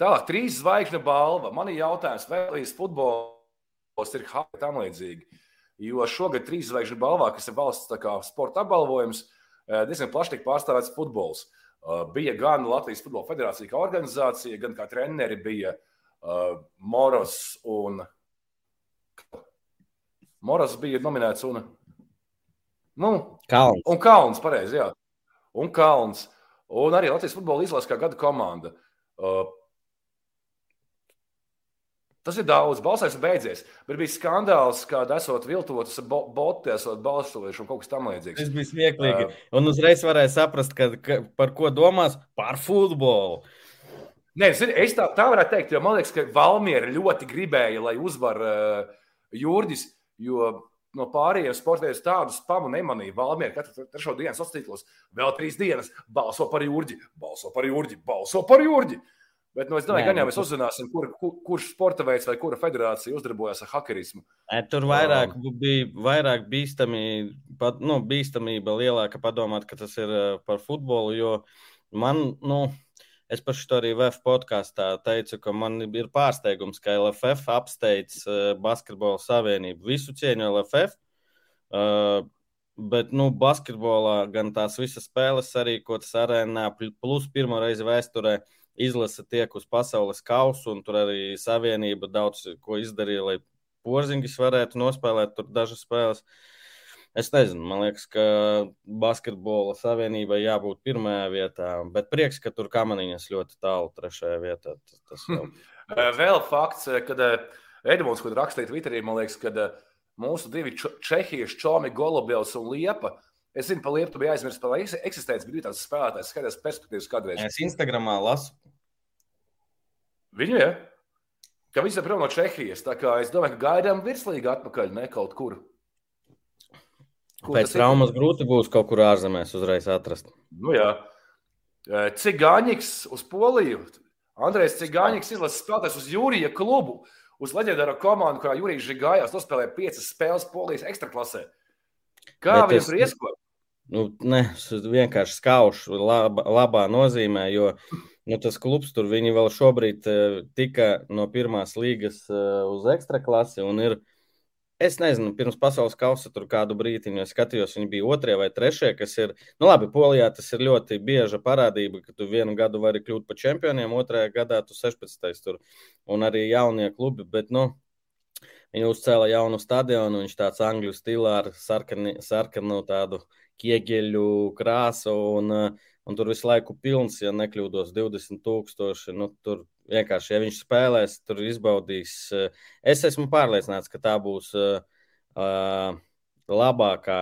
Tālāk, trīs zvaigžņu balva. Man ir jautājums, vai līdz futbols ir haka tam līdzīgi. Jo šogad trīs zvaigžņu balvā, kas ir valsts sporta apbalvojums, uh, diezgan plaši tika pārstāvēts futbols. Uh, Bija gan Latvijas Futbola Federācija kā organizācija, gan kā treneri bija uh, Moros un Moros bija nominēts un, nu,
Kalns.
Un Kalns, pareizi, jā. Un Kalns. Un arī Latvijas futbola izlases kā gada komanda. Uh, Tas ir daudz, balsais ir beidzies. Bet bija skandāls, kad esot viltotas botu, esot balsojuši un kaut kas tamlīdzīgs.
Tas bija smieklīgi. Uh, un uzreiz varēja saprast, ka, ka, par ko domās par futbolu.
Nē, es tā, tā varētu teikt, jo man liekas, ka Valmiera ļoti gribēja, lai uzvar uh, Jurģis, jo no pārējiem sportiem tādus pamu nemanīja. Valmiera katru trešo dienu sociālos tīklos vēl trīs dienas balso par Jurģi, balso par Jurģi, balso par Jurģi. Bet nu, es domāju, ka gan jau mēs uzzināsim, kur, kur, kurš sporta veids vai kura federācija uzdarbojas ar hakerismu.
Tur vairāk um, bija vairāk bīstami, pat, nu, bīstamība lielāka padomāt, ka tas ir par futbolu. Jo man, nu, es pašu to arī VF podkāstā teicu, ka man ir pārsteigums, ka LFF apsteidz Basketbola savienību. Visu cieņu LFF. Uh, Bet, nu, basketbolā gan tās visas spēles, arī ko tas arēnā, plus pirmo reizi vēsturē, uh, izlase tiek uz pasaules kausa, un tur arī savienība daudz ko izdarīja, lai porziņš varētu nospēlēt tur dažas spēles. Es nezinu, man liekas, ka basketbola savienībai jābūt pirmajā vietā, bet prieks, ka tur kamaniņas ļoti tālu trešajā vietā. Tas,
jau... Vēl fakts, kad Edmunds, kad rakstīja Twitterī, man liekas, ka mūsu divi čehieši, Čomi, Golubjevs un Liepa, Es zinu, par Lietuvu bija aizmirsts par eksistenci, bet bija tāds spēlētājs, skatās perspektīvas kādreiz.
Es Instagramā lasu.
Viņu, ja? Ka viņš ir prom no Čehijas. Tā kā es domāju, ka gaidām virslīgi atpakaļ, ne kaut kur.
Kur Pēc traumas grūti būs kaut kur ārzemēs uzreiz atrast.
Nu jā. Cigāņiks uz Poliju. Andrejs Cigāņiks izlases spēlētājs uz Jūrija klubu. Uz leģendāro komandu, kurā Jurijs Žigājās, nospēlēja piecas spēles Polijas ekstraklasē. Kā viņam tur ieskot?
Nu, ne, vienkārši skaušu laba, labā nozīmē, jo nu, tas klubs tur viņi vēl šobrīd uh, tika no pirmās līgas uh, uz ekstra klasi un ir. Es nezinu, pirms pasaules kausa tur kādu brīdi, ja skatījos, viņi bija otrie vai trešie, kas ir. Nu, labi, Polijā tas ir ļoti bieža parādība, ka tu vienu gadu vari kļūt par čempioniem, otrajā gadā tu 16. tur un arī jaunie klubi. Bet, nu, Viņi uzcēla jaunu stadionu, viņš tāds angļu stilā ar sarkani, sarkanu tādu ķieģeļu krāsu, un, un tur visu laiku pilns, ja nekļūdos, 20 tūkstoši. Nu, tur vienkārši, ja viņš spēlēs, tur izbaudīs. Es esmu pārliecināts, ka tā būs uh, labākā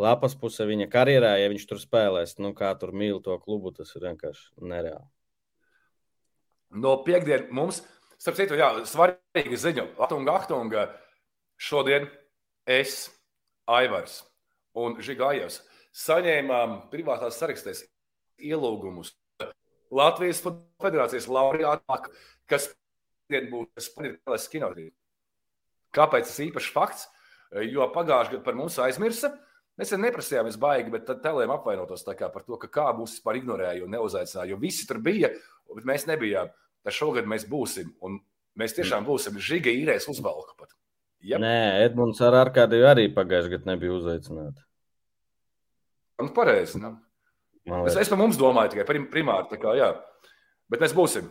lapas puse viņa karjerā, ja viņš tur spēlēs. Nu, kā tur mīl to klubu, tas ir vienkārši nereāli.
No piekdienas mums Starp citu, jā, svarīga ziņa. Atunga, Ahtunga, šodien es, Aivars un Žigājevs saņēmām privātās sarakstēs ielūgumus Latvijas Federācijas laureātāk, kas būs spēlēs kinotēlī. Kāpēc tas īpašs fakts? Jo pagājušajā gadā par mums aizmirsa. Mēs neprasījām, es baigi, bet tad telēm apvainotos par to, ka kā mūs vispār ignorēja un neuzaicināja. Jo visi tur bija, bet mēs nebijām tad šogad mēs būsim. Un mēs tiešām būsim žiga īrēs uzvalka pat.
Yep. Nē, Edmunds ar Arkādiju arī pagājušajā gadā nebija uzaicināts.
Nu, pareizi. Nu. Es, es par mums domāju tikai primāri. Kā, jā. Bet mēs būsim.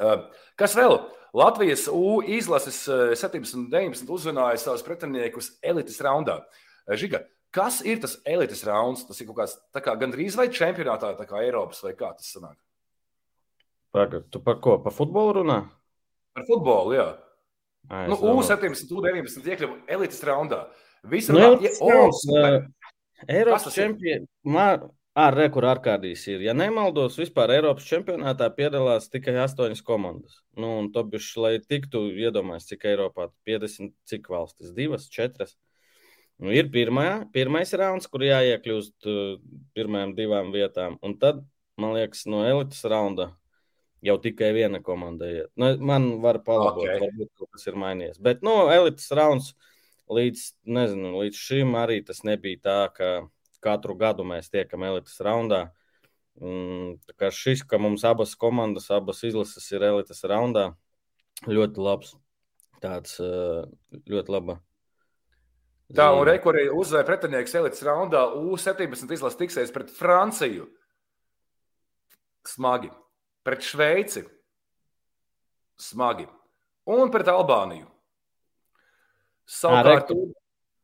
Uh, kas vēl? Latvijas U izlases 17 un 19 uzrunāja savus pretiniekus elites raundā. Uh, Žiga, kas ir tas elites rauns? Tas ir kaut kāds kā gandrīz vai čempionātā, tā kā Eiropas vai kā tas sanāk?
Pagad, tu par ko? Par futbolu runā?
Par futbolu, jā. Ai, nu, U17, U19 iekļuva elites raundā. Visi
nu, runā, ja, oh, Eiropas čempions. Ar rekordu Arkādijas ir. Ja nemaldos, vispār Eiropas čempionātā piedalās tikai astoņas komandas. Nu, un to bišķi, lai tiktu iedomājies, cik Eiropā 50, cik valstis, divas, četras. Nu, ir pirmā, pirmais rauns, kur jāiekļūst uh, pirmajām divām vietām. Un tad, man liekas, no elites raunda jau tikai viena komanda iet. Nu, man var palabot, okay. varbūt kaut kas ir mainījies. Bet, nu, elites rauns līdz, nezinu, līdz šim arī tas nebija tā, ka katru gadu mēs tiekam elites raundā. Mm, tā kā šis, ka mums abas komandas, abas izlases ir elites raundā, ļoti labs. Tāds ļoti laba.
Tā, un rekurija uzvēra pretinieks elites raundā U17 izlases tiksies pret Franciju. Smagi pret Šveici smagi un pret Albāniju.
Savukārt,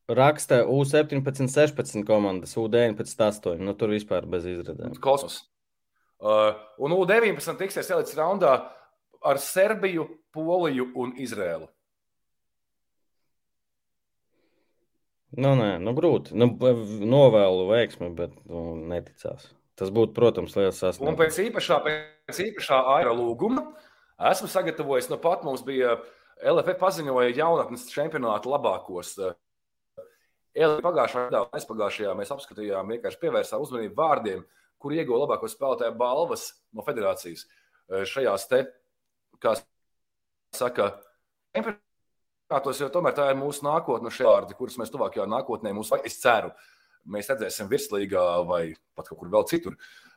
raksta U17, 16 komandas, U19, 8. Nu, tur vispār bez izredzēm.
Kosmos. Uh, un U-19 tiksies elites raundā ar Serbiju, Poliju un Izrēlu.
Nu, nē, nu, grūti. Nu, novēlu veiksmi, bet nu, neticās. Tas būtu, protams, liels sasniegums.
Un pēc īpašā, pēc īpašā aira lūguma esmu sagatavojis, nu pat mums bija LFF paziņoja jaunatnes čempionāta labākos. LFF pagājušajā gadā, aizpagājušajā mēs apskatījām, vienkārši pievērsām uzmanību vārdiem, kur ieguva labāko spēlētāju balvas no federācijas šajās te, kā saka, čempionātos, jo tomēr tā ir mūsu nākotne šie vārdi, kurus mēs tuvākajā nākotnē, mums, es ceru, mēs redzēsim virslīgā vai pat kaut kur vēl citur.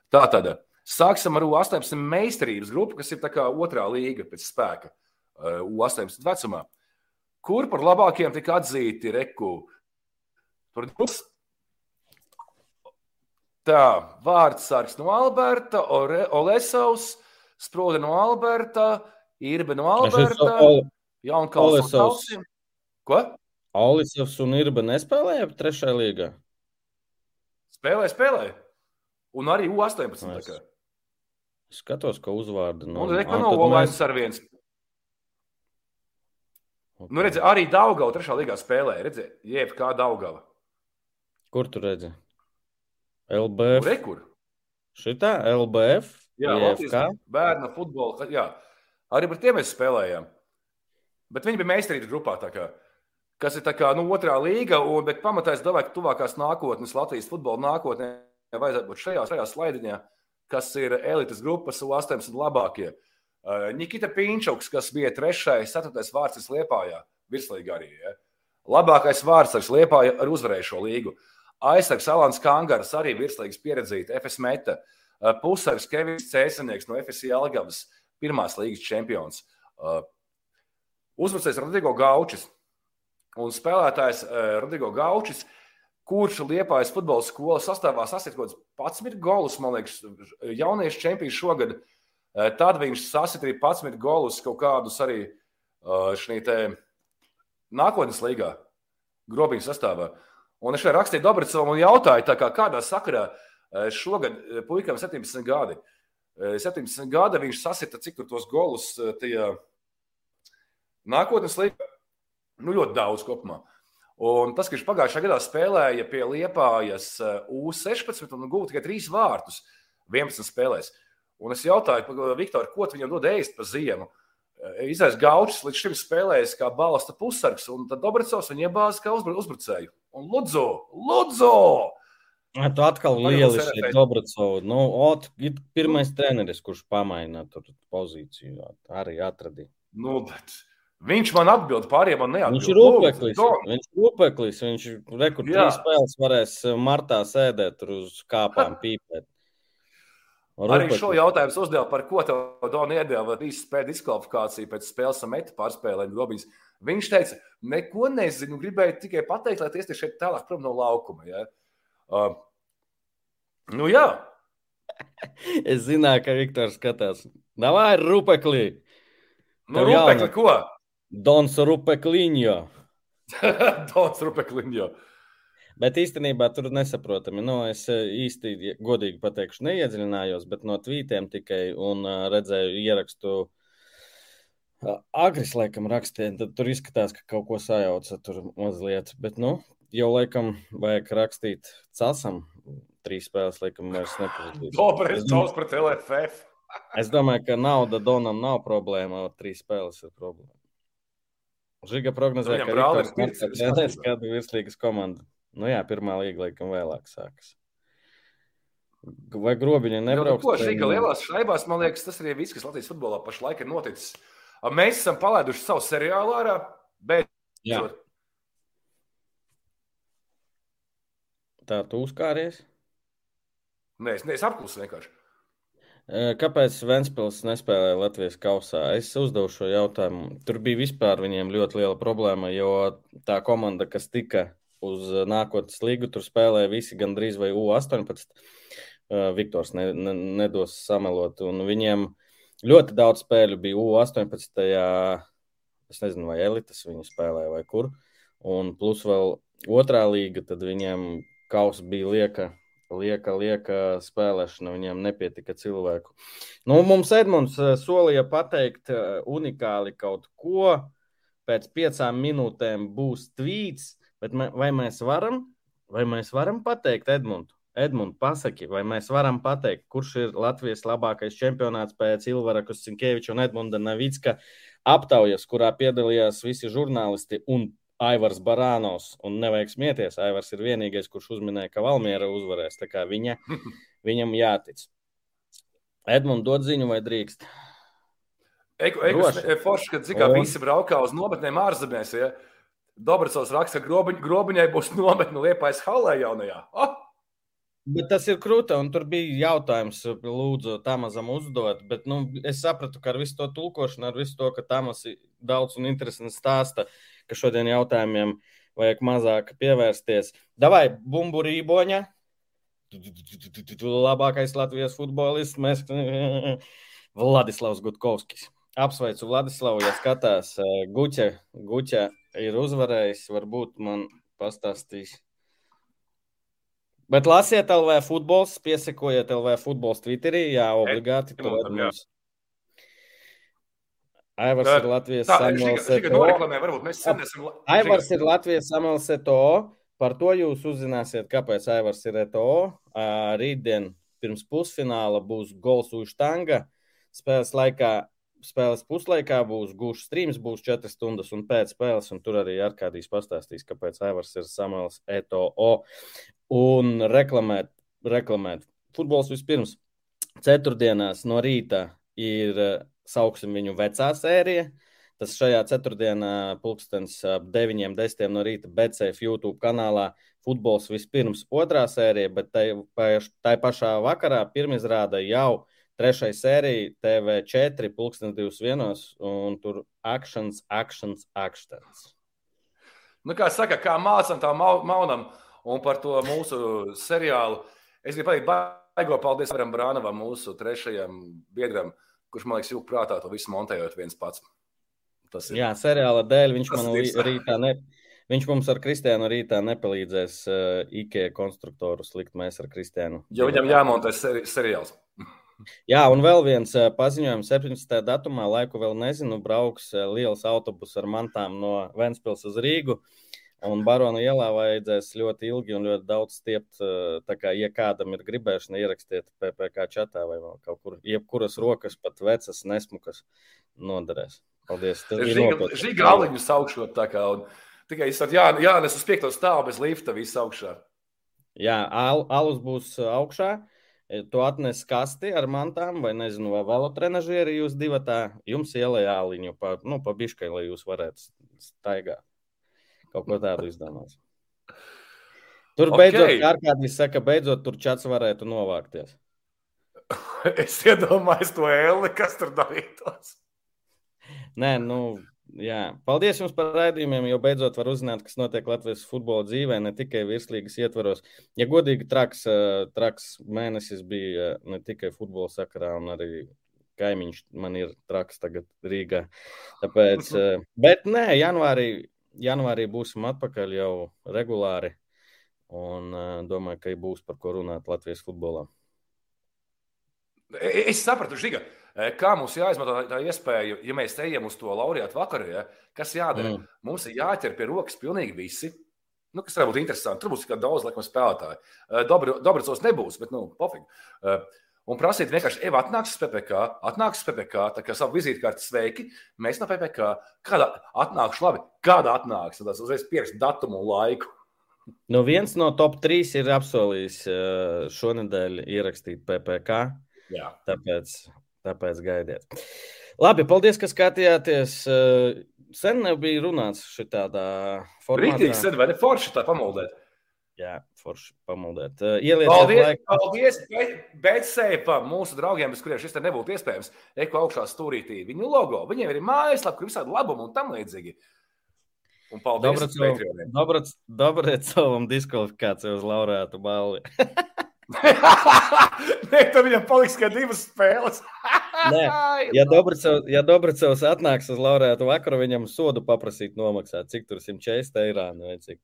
Tā tad sāksim ar U18 meistarības grupu, kas ir otrā līga pēc spēka uh, U18 vecumā. Kur par labākiem tika atzīti reku? Tur būs tā, vārds sārgs no Alberta, Olesovs, Sprode no Alberta, Irbe no Alberta, Jaunkals no Kalsim. Ko?
Olisovs un Irba nespēlēja trešajā līgā?
Spēlē, spēlē. Un arī U18. Es
skatos, ka uzvārdu
no Latvijas Banka nav Olainas mēs... ar viens. Okay. Nu, redzi, arī Daugava trešā līgā spēlē. Redzi, jeb kā Daugava.
Kur tu redzi? LBF.
Kur, kur?
Šitā LBF.
Jā, Latvijas bērna futbola. Jā. Arī par tiem mēs spēlējām. Bet viņi bija meistarības grupā. Kā kas ir kā, nu, otrā līga, un, bet pamatā es domāju, ka tuvākās nākotnes, Latvijas futbola nākotnē, vajadzētu būt šajā, šajā slaidiņā, kas ir elites grupas U18 labākie. Uh, Nikita Pīņšoks, kas bija trešais, ceturtais vārds Liepājā, virslīgā arī. Ja? Labākais vārds ar Liepāju ar uzvarējušo līgu. Aizsargs Alans Kangars, arī virslīgas pieredzīta, FS Meta. Uh, Pusargs Kevins Cēsanieks no FS Jelgavas, pirmās līgas čempions. Uh, Uzvarēs Rodrigo Gaučis, Un spēlētājs uh, Rodrigo Gaučis, kurš Liepājas futbola skolas sastāvā sasniedz kaut kādus 11 golus, man liekas, jauniešu čempions šogad. Uh, tad viņš sasniedz arī 11 golus kaut kādus arī uh, šī nākotnes līgā, grobiņu sastāvā. Un es šeit rakstīju Dabricam un jautāju, kā, kādā sakarā šogad puikam 17 gadi. 17 gadi viņš sasita, cik tur tos golus tajā nākotnes līgā Nu, ļoti daudz kopumā. Un tas, ka viņš pagājušā gadā spēlēja pie Liepājas uh, U16 un gūta tikai trīs vārtus 11 spēlēs. Un es jautāju, Viktor, ko viņam dod ēst pa ziemu? Izais Gaučs līdz šim spēlējis kā balsta pusargs, un tad Dobricovs viņu iebāza kā uzbrucēju. Un Lūdzu, Lūdzu!
Tu atkal lieliski Dobricovs. Nu, ot, pirmais treneris, kurš pamaina tur pozīciju, arī atradīja.
Nu, bet Viņš man atbild, pārējiem man neatbild.
Viņš ir upeklis. Viņš ir upeklis. Viņš rekur trīs spēles varēs eh, martā sēdēt tur uz kāpām pīpēt.
Arī šo jautājumu uzdeva, par ko Dona iedeva trīs spēļu diskvalifikāciju pēc spēles ar metu pārspēlēm Robins. Viņš teica, neko nezinu, gribēju tikai pateikt, lai tiesties šeit tālāk prom no laukuma. Ja? Uh, nu jā.
es zināju, ka Viktors skatās. Nav ar rupeklī.
Nu, rupekli ko?
Dons Rupekliņo.
Dons Rupekliņo.
Bet īstenībā tur nesaprotami. Nu, es eh, īsti, godīgi pateikšu, neiedziļinājos, bet no tvītiem tikai un uh, redzēju ierakstu. Uh, Agris, laikam, rakstīja, tad tur izskatās, ka kaut ko sajauca tur mazliet. Bet, nu, jau laikam vajag rakstīt casam. Trīs spēles, laikam, vairs nepazudīs.
Dobres, tos pret LFF.
es domāju, ka nauda Donam nav problēma, trīs spēles ir problēma. Žiga prognozē, ka Marks trenēs kādu virslīgas komandu. Nu jā, pirmā līga laikam vēlāk sākas. Vai grobiņa nebrauks?
Nu, ko Žiga lielās šaibās, man liekas, tas arī viss, kas Latvijas futbolā pašlaik ir noticis. Mēs esam palaiduši savu seriālu ārā, bet. Jā.
Tā tu uzkāries?
Nē, es, ne, es apklusu vienkārši.
Kāpēc Vēnspils nespēlēja Latvijas kausā? Es uzdevu šo jautājumu. Tur bija vispār viņiem ļoti liela problēma, jo tā komanda, kas tika uz nākotnes līgu, tur spēlēja visi gandrīz vai U18. Viktors ne, ne, nedos samelot. Un viņiem ļoti daudz spēļu bija U18. Es nezinu, vai elites viņi spēlēja vai kur. Un plus vēl otrā līga, tad viņiem kausa bija lieka lieka, lieka spēlēšana, viņiem nepietika cilvēku. Nu, mums Edmunds solīja pateikt unikāli kaut ko. Pēc piecām minūtēm būs tvīts, bet vai mēs varam, vai mēs varam pateikt Edmundu? Edmunds, pasaki, vai mēs varam pateikt, kurš ir Latvijas labākais čempionāts pēc Ilvara Kostinkeviča un Edmunda Navicka aptaujas, kurā piedalījās visi žurnālisti un Aivars Barānos. Un nevajag smieties, Aivars ir vienīgais, kurš uzminēja, ka Valmiera uzvarēs. Tā kā viņa, viņam jātic. Edmunds dod ziņu vai drīkst?
Eku, eku, forši, kad zikā, visi braukā uz nometnēm ārzemēs. Ja? Dobracovs raksta, ka grobiņ, grobiņai būs nometne liepais halē jaunajā. Oh!
Bet tas ir krūta, un tur bija jautājums, lūdzu, Tamazam uzdot. Bet nu, es sapratu, ka ar visu to tulkošanu, ar visu to, ka Tamas daudz un interesanti stāsta, ka šodien jautājumiem vajag mazāk pievērsties. Davai, bumburīboņa! Labākais Latvijas futbolists mēs Vladislavs Gutkovskis. Apsveicu Vladislavu, ja skatās. Guķa, Guķa ir uzvarējis, varbūt man pastāstīs Bet lasiet LV futbols, piesakojiet LV futbols Twitterī. Jā, obligāti. E, mums... Aivars ir Latvijas Samuels Eto. Aivars ir Latvijas Samuels Eto. Par to jūs uzzināsiet, kāpēc Aivars ir Eto. Rītdien pirms pusfināla būs gols Uštanga. Spēles laikā spēles puslaikā būs gūšs streams, būs 4 stundas un pēc spēles, un tur arī Arkādijs pastāstīs, kāpēc Aivars ir Samuels Eto un reklamēt, reklamēt. Futbols vispirms ceturtdienās no rīta ir, eh, sauksim viņu vecā sērija. Tas šajā ceturtdienā, pulkstenis ap 9, 10 no rīta, BCF YouTube kanālā. Futbols vispirms otrā sērija, bet tai, tai pašā vakarā pirmizrāda jau trešai sērija TV4, pulkstenis 21, un tur akcents, akcents, akcents.
Nu, kā saka, kā mācām, tā maunam. Un par to mūsu seriālu es gribu pateikt, baigo paldies Varam Brānavam, mūsu trešajam biedram, kurš man liekas, jūg prātā to visu montējot viens pats.
Tas ir. Jā, seriāla dēļ viņš man rītā ne. Viņš mums ar Kristiānu rītā nepalīdzēs uh, IKEA konstruktoru slikt. Mēs ar Kristiānu.
Jo viņam jāmontē seri seriāls.
Jā, un vēl viens uh, paziņojums. 17. datumā, laiku vēl nezinu, brauks uh, liels autobus ar mantām no Ventspils uz Rīgu. Uh, Un Barona ielā vajadzēs ļoti ilgi un ļoti daudz stiept. Tā kā, ja kādam ir gribēšana, ierakstiet PPC čatā vai kaut kur, jebkuras rokas, pat vecas, nesmukas, noderēs. Paldies.
Šī galiņu saukšot tā kā. Un... Tikai es saprotu, jā, jā, es uz piekto stāvu bez lifta viss augšā.
Jā, al, alus būs augšā. Tu atnes kasti ar mantām, vai nezinu, vai velotrenažieri jūs divi tā, jums ielēja āliņu pa, nu, pa biškai, lai jūs varētu staigāt. Kaut ko tādu izdomās. Tur okay. beidzot, kā kādreiz saka, beidzot tur čats varētu novākties.
es iedomājos to ēli, kas tur darītos.
Nē, nu, jā. Paldies jums par raidījumiem, jo beidzot var uzzināt, kas notiek Latvijas futbola dzīvē, ne tikai virslīgas ietvaros. Ja godīgi, traks, traks mēnesis bija ne tikai futbola sakarā, un arī kaimiņš man ir traks tagad Rīgā. Tāpēc, bet nē, janvārī janvārī būsim atpakaļ jau regulāri. Un domāju, ka būs par ko runāt Latvijas futbolā.
Es sapratu, Žiga, kā mums jāizmanto tā iespēja, ja mēs ejam uz to laureātu vakaru, ja, kas jādara. Mm. Mums ir jāķer pie rokas pilnīgi visi. Nu, kas varētu būt interesanti. Tur būs daudz laikam spēlētāju. Dobracos nebūs, bet, nu, pofīgi. Un prasīt vienkārši, Eva, atnāks uz PPC, atnāks uz PPC, tā kā savu vizītkārti sveiki, mēs no PPC, kādā atnākšu labi, kādā atnāks, tad uzreiz pierakst datumu un laiku.
Nu, viens no top 3 ir apsolījis šonadēļ ierakstīt PPC. Jā. Tāpēc, tāpēc gaidiet. Labi, paldies, ka skatījāties. Eh, sen nebija runāts šitādā formātā.
Rītīgi sen, vai ne forši tā pamuldēt?
Jā, forši pamudēt. Uh, Ielieciet
paldies, laiku. paldies Betsēpam, mūsu draugiem, bez kuriem šis te nebūtu iespējams. Eko augšā stūrītī viņu logo. Viņiem ir mājaslapa, kur visādi labumi un tam līdzīgi. Un paldies
Dobrēcovam diskvalifikāciju uz laureātu balli.
Nē, tam viņam paliks tikai divas spēles.
Nē, ja Dobracevs ja Dobracevs atnāks uz laureātu vakaru, viņam sodu paprasīt nomaksāt. Cik tur 140 eiro vai cik?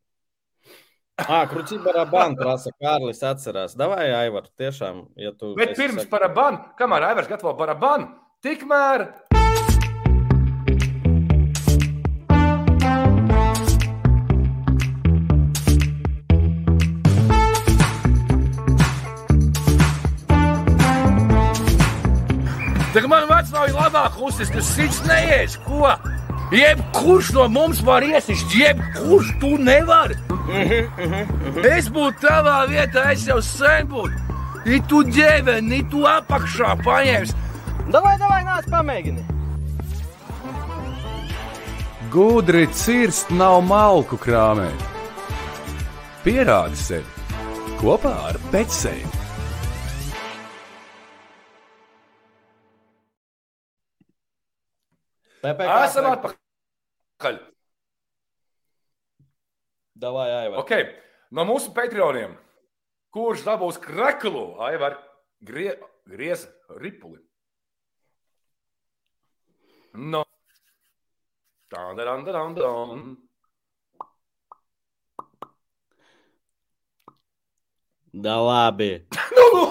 Ah, Kruci barabānu prasa Kārlis atcerās. Davai, Aivar, tiešām, ja tu.
Bet
esi
pirms
sak-
barabānu, kamēr Aivars gatavo barabānu, tikmēr Tagad man vecāki labāk uzsist, ka sits neies, ko? Jebkurš no mums var iesist, jebkurš tu nevari. Es būtu tavā vietā, es jau sen būtu. I tu ģēveni, i tu apakšā paņēmis.
Davai, davai, nāc, pamēģini!
Gudri cirst nav malku krāmēt. Pierādi sevi kopā ar pēcsēju. Esam atpakaļ.
Davai, Aivar.
Okay. No mūsu patroniem, kurš dabūs kreklu, Aivar grie, griez ripuli. No. Tā, da, da, da, da.
Da labi.
Nu, nu,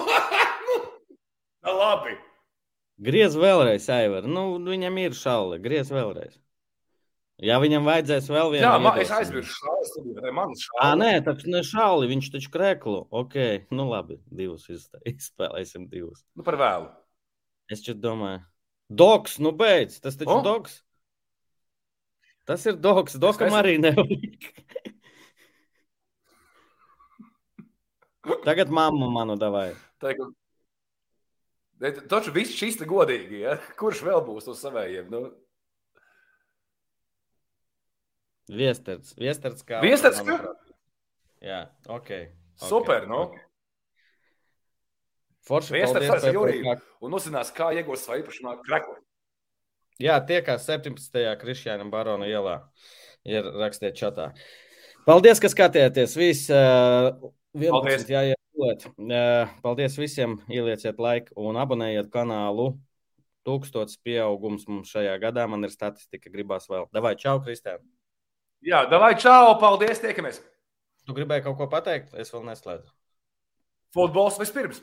nu, labi.
Griez vēlreiz, Aivar. Nu, viņam ir šaule. Griez vēlreiz. Ja viņam vajadzēs vēl vienu.
Jā, es
iedosim.
aizmirsu šādu studiju. Man
Ā, nē, taču ne šauli, viņš taču kreklu. Ok, nu labi, divus izspēlēsim divus.
Nu, par vēlu.
Es šķiet domāju, doks, nu beidz, tas taču oh? doks. Tas ir doks, dokam
nezinu.
arī nevajag. Tagad mamma manu davai.
Tagad, taču viss šis ir godīgi. Ja? Kurš vēl būs uz savējiem? Nu,
Viesterts, viesterts kā.
Viesterts kā?
Jā, ok.
super, nu.
Forši,
Viesterts
paldies,
ar Juriju. Un uzzinās, kā iegūst savu īpašumu kreklu.
Jā, tiekās 17. Kristiāna Barona ielā. Ir rakstiet čatā. Paldies, ka skatījāties. Viss uh, 11.
Paldies.
jāiet paldies visiem. Ielieciet laiku un abonējiet kanālu. Tūkstots pieaugums mums šajā gadā. Man ir statistika, gribās vēl. Davai, čau, Kristēn.
Jā, davai, čau, paldies, tiekamies!
Tu gribēji kaut ko pateikt? Es vēl neslēdzu.
Futbols vispirms!